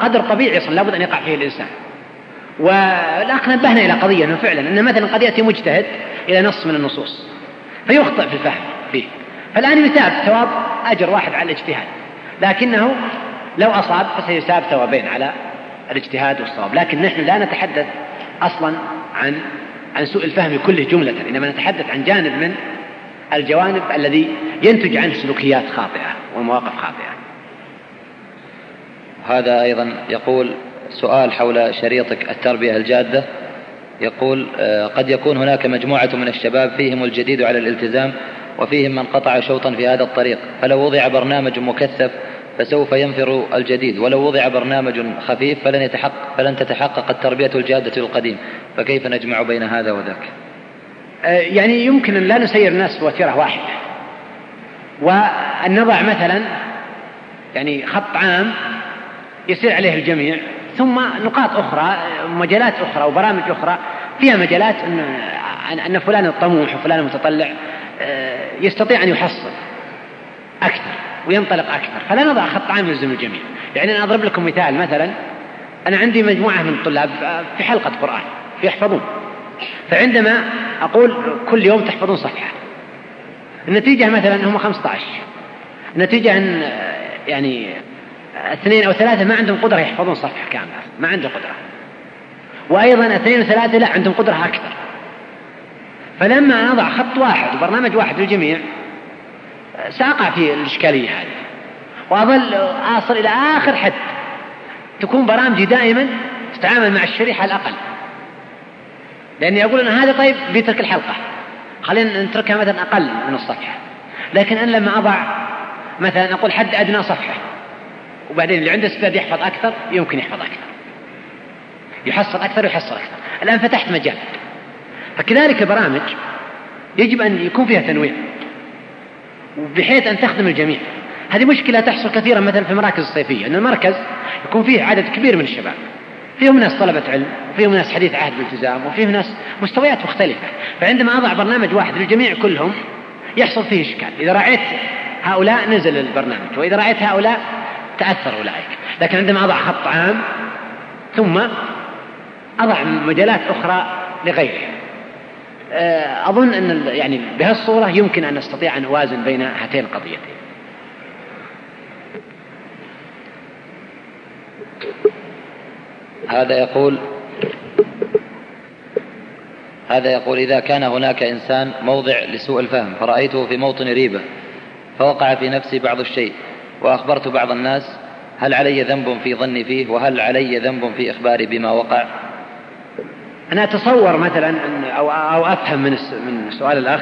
قدر طبيعي أصلا لابد أن يقع فيه الإنسان. والأخ نبهنا إلى قضية أنه فعلا أن مثلا قد يأتي مجتهد إلى نص من النصوص فيخطئ في الفهم فيه. فالآن يثاب ثواب أجر واحد على الاجتهاد لكنه لو أصاب فسيثاب ثوابين على الاجتهاد والصواب. لكن نحن لا نتحدث أصلا عن عن سوء الفهم كله جملة إنما نتحدث عن جانب من الجوانب الذي ينتج عنه سلوكيات خاطئة ومواقف خاطئة.
هذا أيضا يقول سؤال حول شريطك التربية الجادة. يقول آه، قد يكون هناك مجموعة من الشباب فيهم الجديد على الالتزام وفيهم من قطع شوطا في هذا الطريق فلو وضع برنامج مكثف فسوف ينفر الجديد. ولو وضع برنامج خفيف فلن يتحقق فلن تتحقق التربية الجادة للقديم فكيف نجمع بين هذا وذاك؟
آه، يعني يمكن أن لا نسير الناس وتيرة واحدة. وأن نضع مثلا يعني خط عام يسير عليه الجميع ثم نقاط أخرى مجالات أخرى وبرامج أخرى. فيها مجالات أن أن فلان الطموح وفلان المتطلع آه، يستطيع أن يحصل أكثر. وينطلق أكثر. فلا نضع خط عام يلزم الجميع. يعني أنا أضرب لكم مثال مثلا أنا عندي مجموعة من الطلاب في حلقة قرآن يحفظون. فعندما أقول كل يوم تحفظون صفحة. النتيجة مثلا هم 15 النتيجة أن يعني اثنين أو ثلاثة ما عندهم قدرة يحفظون صفحة كاملة ما عنده قدرة. وأيضا اثنين وثلاثة لا عندهم قدرة أكثر. فلما أضع خط واحد وبرنامج واحد للجميع سأقع في الإشكالية هذه. وأظل أصل إلى آخر حد. تكون برامجي دائما تتعامل مع الشريحة الأقل. لأني أقول أن هذا طيب بيترك الحلقة. خلينا نتركها مثلا أقل من الصفحة. لكن أنا لما أضع مثلا أقول حد أدنى صفحة وبعدين اللي عنده استعداد يحفظ أكثر يمكن يحفظ أكثر. يحصل أكثر ويحصل أكثر. الآن فتحت مجال. فكذلك البرامج يجب أن يكون فيها تنويع. بحيث أن تخدم الجميع. هذه مشكلة تحصل كثيرا مثلا في المراكز الصيفية أن المركز يكون فيه عدد كبير من الشباب. فيهم ناس طلبة علم وفيهم ناس حديث عهد بالتزام وفيهم ناس مستويات مختلفة. فعندما أضع برنامج واحد للجميع كلهم يحصل فيه إشكال. إذا رأيت هؤلاء نزل البرنامج وإذا رأيت هؤلاء تأثر أولئك. لكن عندما أضع خط عام ثم أضع مجالات أخرى لغيرها أظن أن يعني بهالصورة يمكن أن نستطيع أن نوازن بين هاتين القضيتين.
هذا يقول هذا يقول إذا كان هناك إنسان موضع لسوء الفهم فرأيته في موطن ريبة فوقع في نفسي بعض الشيء وأخبرت بعض الناس هل علي ذنب في ظني فيه وهل علي ذنب في إخباري بما وقع؟
أنا أتصور مثلا أن أو, أو أفهم من من سؤال الأخ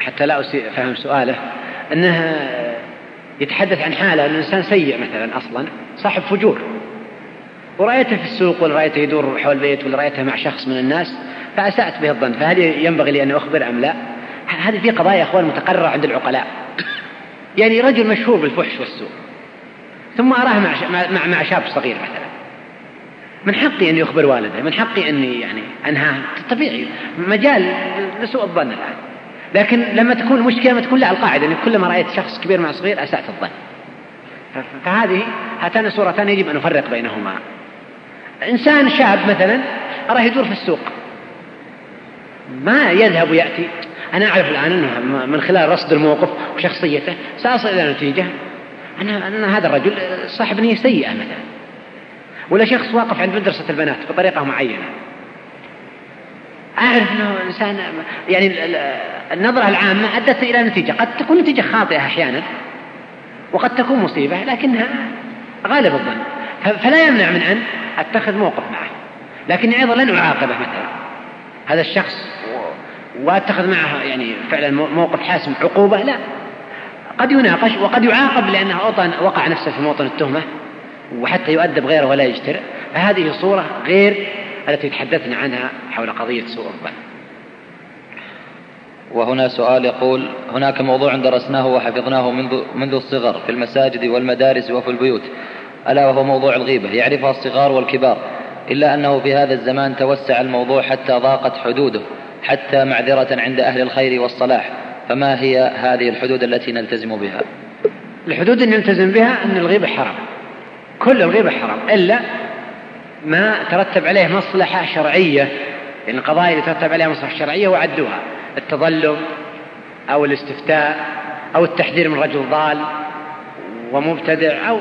حتى لا أفهم سؤاله أنه يتحدث عن حالة أن الإنسان سيء مثلا أصلا صاحب فجور. ورأيته في السوق ولا رأيته يدور حول البيت ولا رأيته مع شخص من الناس فأسأت به الظن. فهل ينبغي لي أن أخبر أم لا؟ هذه في قضايا يا أخوان متقررة عند العقلاء. يعني رجل مشهور بالفحش والسوء ثم أراه مع مع مع شاب صغير مثلا. من حقي أن يخبر والده من حقي أني يعني أنهاه. طبيعي مجال لسوء الظن الآن. لكن لما تكون المشكلة لما تكون لا القاعدة. اني كلما رأيت شخص كبير مع صغير اسات الظن. فهذه هاتان صورتان يجب أن نفرق بينهما. إنسان شاب مثلا أراه يدور في السوق. ما يذهب ويأتي. أنا أعرف الآن أنه من خلال رصد الموقف وشخصيته سأصل إلى نتيجة. أنا أن هذا الرجل صاحب نية سيئة مثلا. ولا شخص واقف عند مدرسة البنات بطريقة معينة. أعرف أنه إنسان يعني النظرة العامة أدت إلى نتيجة. قد تكون نتيجة خاطئة أحيانا وقد تكون مصيبة لكنها غالب الظن. فلا يمنع من أن أتخذ موقف معه. لكني أيضا لن أعاقبه مثلا. هذا الشخص وأتخذ معه يعني فعلا موقف حاسم عقوبة لا. قد يناقش وقد يعاقب لأنه وقع نفسه في موطن التهمة. وحتى يؤدب غيره ولا يجترئ فهذه صورة غير التي تحدثنا عنها حول قضية سوء الظن.
وهنا سؤال يقول هناك موضوع درسناه وحفظناه منذ منذ الصغر في المساجد والمدارس وفي البيوت. ألا وهو موضوع الغيبة يعرفها الصغار والكبار. إلا أنه في هذا الزمان توسع الموضوع حتى ضاقت حدوده حتى معذرة عند أهل الخير والصلاح. فما هي هذه الحدود التي نلتزم بها؟
الحدود اللي نلتزم بها أن الغيبة حرام. كل الغيبة حرام إلا ما ترتب عليه مصلحة شرعية يعني القضايا اللي ترتب عليها مصلحة شرعية وعدوها التظلم أو الاستفتاء أو التحذير من رجل ضال ومبتدع أو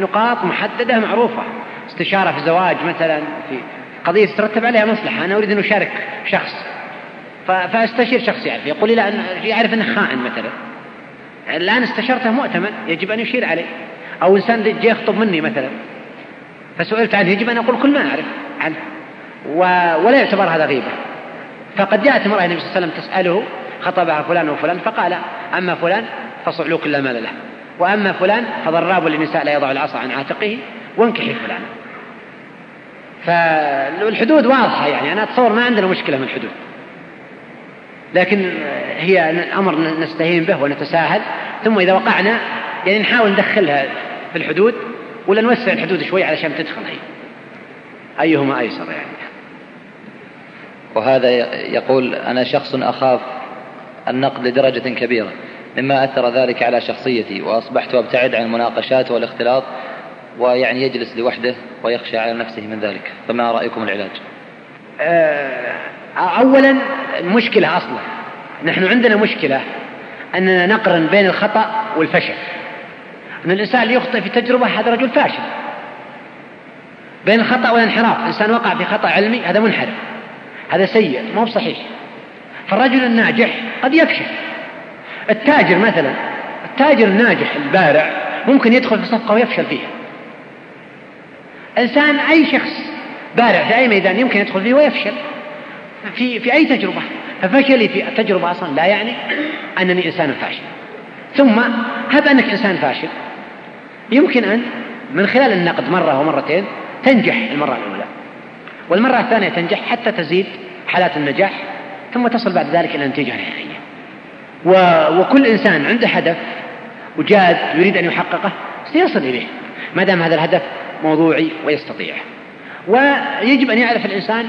نقاط محددة معروفة استشارة في زواج مثلا في قضية تترتب عليها مصلحة أنا أريد أن أشارك شخص فأستشير شخص يعرف يقول لي لا يعرف إنه خائن مثلا الآن استشرته مؤتمن يجب أن يشير عليه. أو إنسان جاء يخطب مني مثلا. فسئلت عنه يجب ان أقول كل ما أعرف عنه. ولا يعتبر هذا غيبة. فقد جاءت امرأة النبي صلى الله عليه وسلم تسأله خطبها فلان وفلان فقال أما فلان فصعلوا كل مال له. وأما فلان فضراب للنساء لا يضع العصا عن عاتقه وانكحي فلان. فالحدود واضحة يعني أنا أتصور ما عندنا مشكلة من الحدود. لكن هي أمر نستهين به ونتساهل. ثم إذا وقعنا يعني نحاول ندخلها في الحدود ولا نوسع الحدود شوي علشان تدخل هي؟ أيهما أيسر يعني؟
وهذا يقول أنا شخص أخاف النقد لدرجة كبيرة مما أثر ذلك على شخصيتي وأصبحت أبتعد عن المناقشات والاختلاط ويعني يجلس لوحده ويخشى على نفسه من ذلك. فما رأيكم العلاج؟
آه، أولا مشكلة أصلا. نحن عندنا مشكلة أننا نقرن بين الخطأ والفشل. أن الإنسان اللي يخطئ في تجربة هذا رجل فاشل. بين الخطأ والانحراف إنسان وقع في خطأ علمي هذا منحرف. هذا سيء ما هو صحيح فالرجل الناجح قد يفشل. التاجر مثلا التاجر الناجح البارع ممكن يدخل في صفقة ويفشل فيها. إنسان أي شخص بارع في أي ميدان يمكن يدخل فيه ويفشل. في في أي تجربة. ففشلي في التجربة أصلا لا يعني أنني إنسان فاشل. ثم هب أنك إنسان فاشل. يمكن أن من خلال النقد مرة ومرتين تنجح المرة الأولى. والمرة الثانية تنجح حتى تزيد حالات النجاح ثم تصل بعد ذلك إلى نتيجة نهائية. وكل إنسان عنده هدف وجاد يريد أن يحققه سيصل إليه ما دام هذا الهدف موضوعي ويستطيعه ويجب أن يعرف الإنسان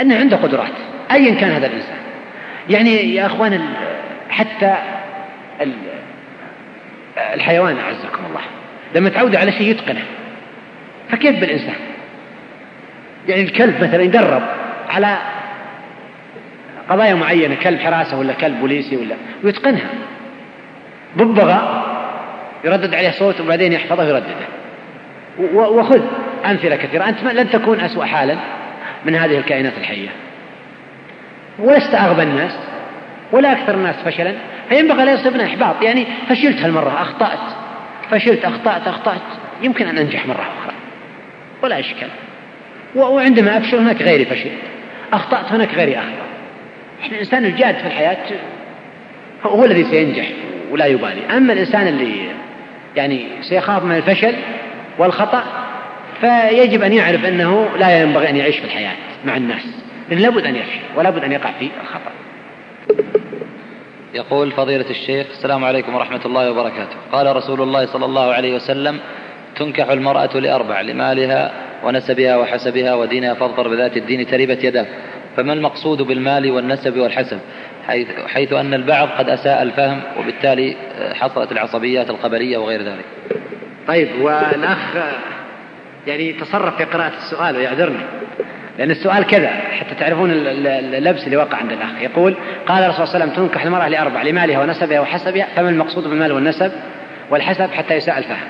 أنه عنده قدرات أيا كان هذا الإنسان. يعني يا أخوان حتى الحيوان أعزكم الله. لما تعود على شيء يتقنه. فكيف بالإنسان؟ يعني الكلب مثلا يدرب على قضايا معينة كلب حراسة ولا كلب بوليسي ولا ويتقنها. ببغاء يردد عليه صوت وبعدين يحفظه ويردده. وخذ أمثلة كثيرة. أنت لن تكون أسوأ حالا من هذه الكائنات الحية. ولست أغبى الناس ولا أكثر الناس فشلا. فينبغي لا يصيبنا إحباط. يعني فشلت هالمرة أخطأت. فشلت أخطأت أخطأت. يمكن أن أنجح مرة أخرى. ولا إشكال. وعندما أفشل هناك غيري فشل أخطأت هناك غيري أخطأ. إحنا الإنسان الجاد في الحياة هو الذي سينجح ولا يبالي. أما الإنسان اللي يعني سيخاف من الفشل والخطأ فيجب أن يعرف أنه لا ينبغي أن يعيش في الحياة مع الناس. لأن لابد أن يفشل ولا بد أن يقع في الخطأ.
يقول فضيلة الشيخ السلام عليكم ورحمة الله وبركاته. قال رسول الله صلى الله عليه وسلم تنكح المرأة لأربع لمالها ونسبها وحسبها ودينها فاظفر بذات الدين تربت يداك فما المقصود بالمال والنسب والحسب؟ حيث, حيث أن البعض قد أساء الفهم وبالتالي حصلت العصبيات القبلية وغير ذلك.
طيب والأخ يعني تصرف في قراءة السؤال ويعذرني. لأن السؤال كذا حتى تعرفون اللبس اللي وقع عند الأخ. يقول قال الرسول صلى الله عليه وسلم تنكح المرأة لأربع لمالها ونسبها وحسبها فما المقصود بالمال والنسب؟ والحسب حتى يساء الفهم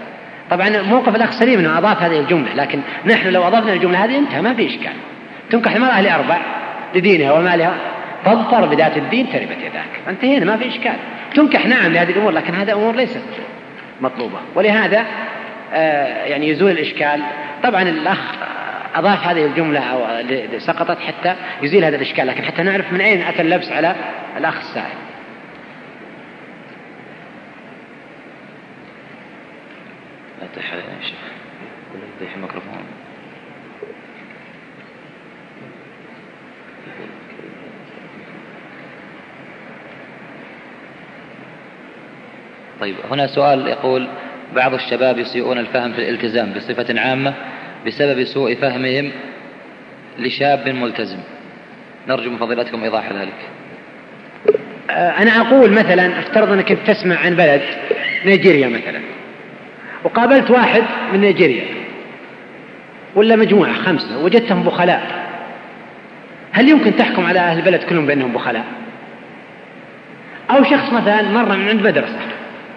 طبعا موقف الأخ سليم أنه أضاف هذه الجملة لكن نحن لو أضفنا الجملة هذه انتهى ما في إشكال. تنكح المرأة لأربع لدينها ومالها فاظفر بذات الدين تربت يداك. انتهينا ما في إشكال. تنكح نعم لهذه الأمور لكن هذا أمور ليست مطلوبة. ولهذا آه يعني يزول الإشكال. طبعا الأخ أضاف هذه الجملة أو سقطت حتى يزيل هذا الإشكال لكن حتى نعرف من أين أتى اللبس على الأخ السائل.
تحرق يا شيخ يطيح الميكروفون. طيب هنا سؤال يقول بعض الشباب يسيئون الفهم في الالتزام بصفة عامة بسبب سوء فهمهم لشاب ملتزم. نرجو من فضيلتكم إيضاح ذلك.
آه، أنا أقول مثلا افترض أنك تسمع عن بلد نيجيريا مثلا. وقابلت واحد من نيجيريا. ولا مجموعة خمسة. وجدتهم بخلاء. هل يمكن تحكم على أهل البلد كلهم بأنهم بخلاء؟ أو شخص مثلا مر من عند مدرسة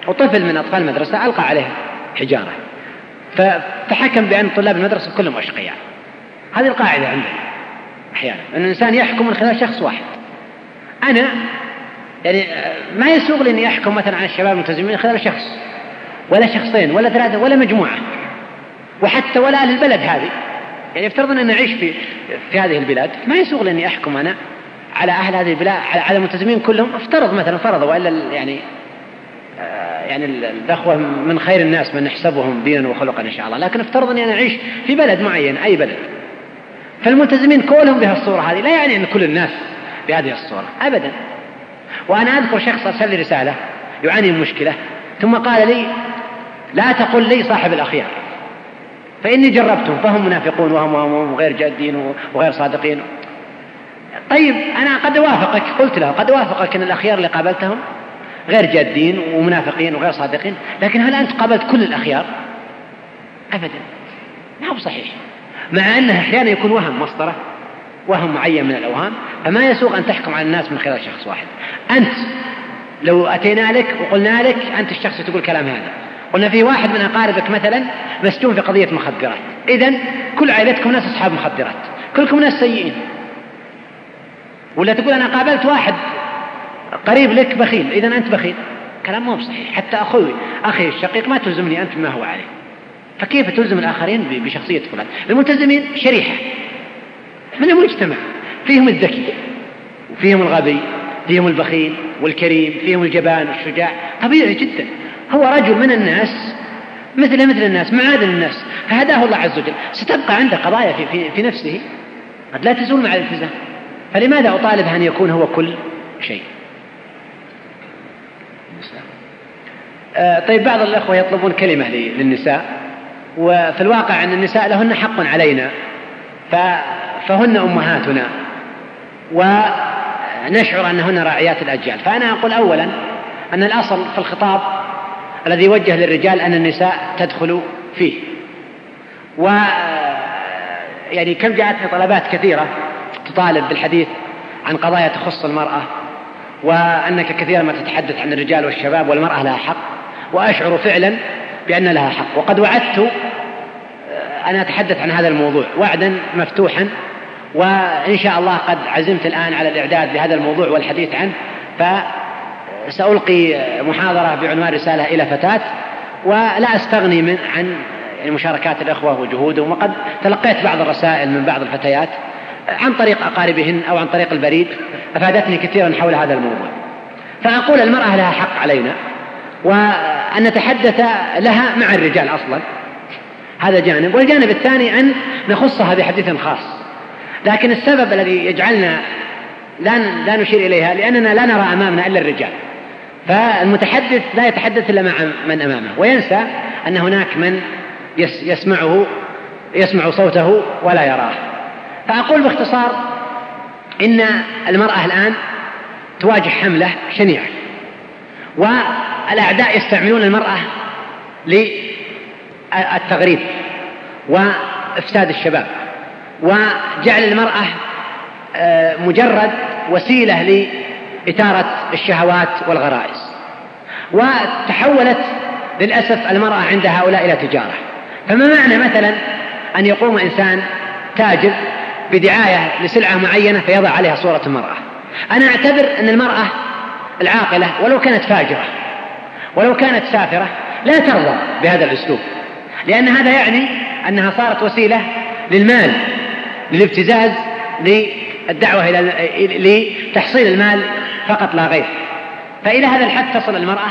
وطفل من أطفال المدرسة ألقى عليه حجارة. فحكم بأن طلاب المدرسة كلهم أشقياء. هذه القاعدة عندنا أحيانا أن الإنسان يحكم من خلال شخص واحد. أنا يعني ما يسوغ لي أني أحكم مثلا على الشباب الملتزمين خلال شخص ولا شخصين ولا ثلاثة ولا مجموعة. وحتى ولا أهل البلد هذه. يعني افترض أن نعيش في في هذه البلاد ما يسوغ لي أني أحكم أنا على أهل هذه البلاد على الملتزمين كلهم افترض مثلا فرض وإلا يعني يعني الأخوة من خير الناس من نحسبهم دينا وخلقا إن شاء الله. لكن افترض أني أنا أعيش في بلد معين أي بلد. فالملتزمين كلهم بهالصورة هذه. لا يعني أن كل الناس بهذه الصورة. أبدا. وأنا أذكر شخص أرسل لي رسالة يعاني من مشكلة ثم قال لي لا تقل لي صاحب الأخيار. فإني جربتهم فهم منافقون وهم, وهم غير جادين وغير صادقين. طيب أنا قد أوافقك قلت له قد أوافقك أن الأخيار اللي قابلتهم؟ غير جادين ومنافقين وغير صادقين لكن هل أنت قابلت كل الأخيار؟ أبدا. ما هو صحيح. مع أنه أحيانا يكون وهم مسطرة وهم معين من الأوهام فما يسوغ أن تحكم على الناس من خلال شخص واحد. أنت لو أتينا لك وقلنا لك أنت الشخص تقول الكلام هذا. قلنا في واحد من أقاربك مثلا مسجون في قضية مخدرات. إذا كل عائلتكم ناس أصحاب مخدرات كلكم ناس سيئين. ولا تقول أنا قابلت واحد قريب لك بخيل. إذا أنت بخيل. كلام مو صحيح حتى أخوي أخي الشقيق ما تلزمني أنت ما هو عليه. فكيف تلزم الآخرين بشخصية فلان؟ الملتزمين شريحة. من المجتمع فيهم الذكي وفيهم الغبي فيهم البخيل والكريم فيهم الجبان والشجاع. طبيعي جدا. هو رجل من الناس مثل مثل الناس معادن الناس. فهداه الله عز وجل. ستبقى عنده قضايا في, في, في نفسه. قد لا تزول مع الالتزام. فلماذا أطالبه أن يكون هو كل شيء؟ طيب بعض الأخوة يطلبون كلمة للنساء وفي الواقع أن النساء لهن حق علينا فهن أمهاتنا ونشعر أنهن راعيات الأجيال. فأنا أقول أولا أن الأصل في الخطاب الذي يوجه للرجال أن النساء تدخل فيه. و يعني كم جاءتني طلبات كثيرة تطالب بالحديث عن قضايا تخص المرأة وأنك كثيرا ما تتحدث عن الرجال والشباب والمرأة لها حق. وأشعر فعلا بأن لها حق. وقد وعدت آه، أن أتحدث عن هذا الموضوع وعدا مفتوحا وإن شاء الله قد عزمت الآن على الإعداد لهذا الموضوع والحديث عنه. فسألقي محاضرة بعنوان رسالة إلى فتاة ولا أستغني من عن يعني مشاركات الإخوة وجهودهم. وقد تلقيت بعض الرسائل من بعض الفتيات عن طريق أقاربهن أو عن طريق البريد أفادتني كثيرا حول هذا الموضوع. فأقول المرأة لها حق علينا. وأن نتحدث لها مع الرجال أصلا. هذا جانب. والجانب الثاني أن نخصها بحديث خاص. لكن السبب الذي يجعلنا لا لا نشير إليها لأننا لا نرى أمامنا إلا الرجال. فالمتحدث لا يتحدث إلا مع من أمامه. وينسى أن هناك من يسمعه يسمع صوته ولا يراه. فأقول باختصار إن المرأة الآن تواجه حملة شنيعة. والأعداء يستعملون المرأة للتغريب وإفساد الشباب وجعل المرأة آه، مجرد وسيلة لإثارة الشهوات والغرائز. وتحولت للأسف المرأة عند هؤلاء إلى تجارة. فما معنى مثلا أن يقوم إنسان تاجر بدعاية لسلعة معينة فيضع عليها صورة المرأة؟ أنا أعتبر أن المرأة العاقلة ولو كانت فاجرة ولو كانت سافرة لا ترضى بهذا الأسلوب. لأن هذا يعني أنها صارت وسيلة للمال للابتزاز للدعوة إلى لتحصيل المال فقط لا غير. فإلى هذا الحد تصل المرأة؟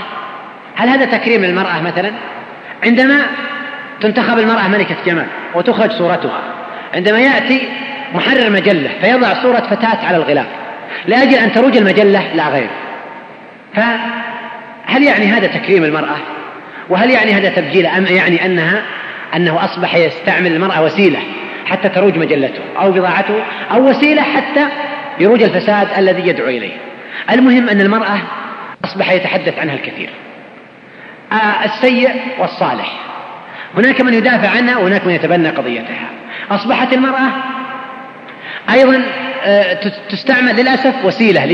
هل هذا تكريم للمرأة مثلا؟ عندما تنتخب المرأة ملكة جمال وتخرج صورتها عندما يأتي محرر مجلة فيضع صورة فتاة على الغلاف لأجل أن تروج المجلة لا غير. فهل يعني هذا تكريم المرأة؟ وهل يعني هذا تبجيل؟ أم يعني أنها أنه أصبح يستعمل المرأة وسيلة حتى تروج مجلته أو بضاعته أو وسيلة حتى يروج الفساد الذي يدعو إليه. المهم أن المرأة أصبح يتحدث عنها الكثير. آه السيء والصالح. هناك من يدافع عنها وهناك من يتبنى قضيتها. أصبحت المرأة أيضا آه تستعمل للأسف وسيلة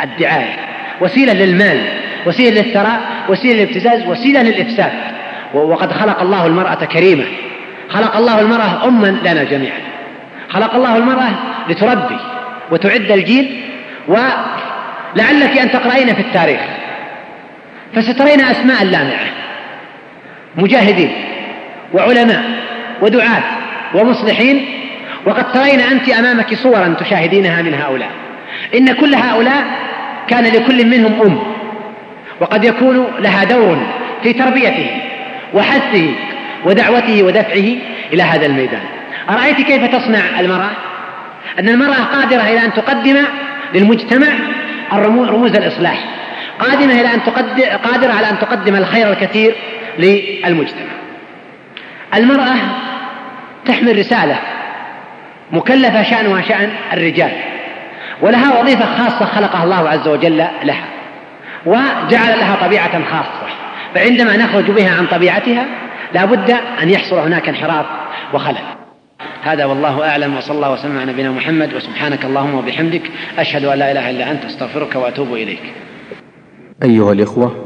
للدعاية. وسيلة للمال وسيلة للثراء وسيلة للابتزاز وسيلة للإفساد. وقد خلق الله المرأة كريمة. خلق الله المرأة أما لنا جميعا. خلق الله المرأة لتربي وتعد الجيل ولعلك أن تقرأين في التاريخ. فسترين أسماء لامعة مجاهدين وعلماء ودعاة ومصلحين. وقد ترين أنت أمامك صورا تشاهدينها من هؤلاء. إن كل هؤلاء كان لكل منهم أم. وقد يكون لها دور في تربيته وحثه ودعوته ودفعه إلى هذا الميدان. أرأيت كيف تصنع المرأة؟ أن المرأة قادرة إلى أن تقدم للمجتمع رموز الإصلاح. قادمة إلى أن تقدم قادرة على أن تقدم الخير الكثير للمجتمع. المرأة تحمل رسالة مكلفة شأنها شأن الرجال. ولها وظيفة خاصة خلقها الله عز وجل لها وجعل لها طبيعة خاصة فعندما نخرج بها عن طبيعتها لا بد أن يحصل هناك انحراف وخلل. هذا والله أعلم وصلى الله وسلم على نبينا محمد وسبحانك اللهم وبحمدك أشهد أن لا إله إلا أنت أستغفرك وأتوب إليك.
أيها الإخوة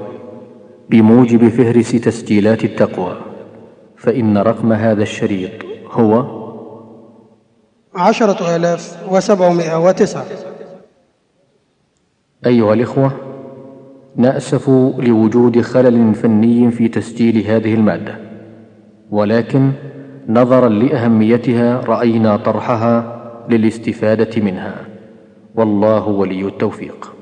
بموجب فهرس تسجيلات التقوى فإن رقم هذا الشريط هو
عشرة آلاف وسبعمائة وتسعة.
أيها الإخوة نأسف لوجود خلل فني في تسجيل هذه المادة ولكن نظرا لأهميتها رأينا طرحها للاستفادة منها. والله ولي التوفيق.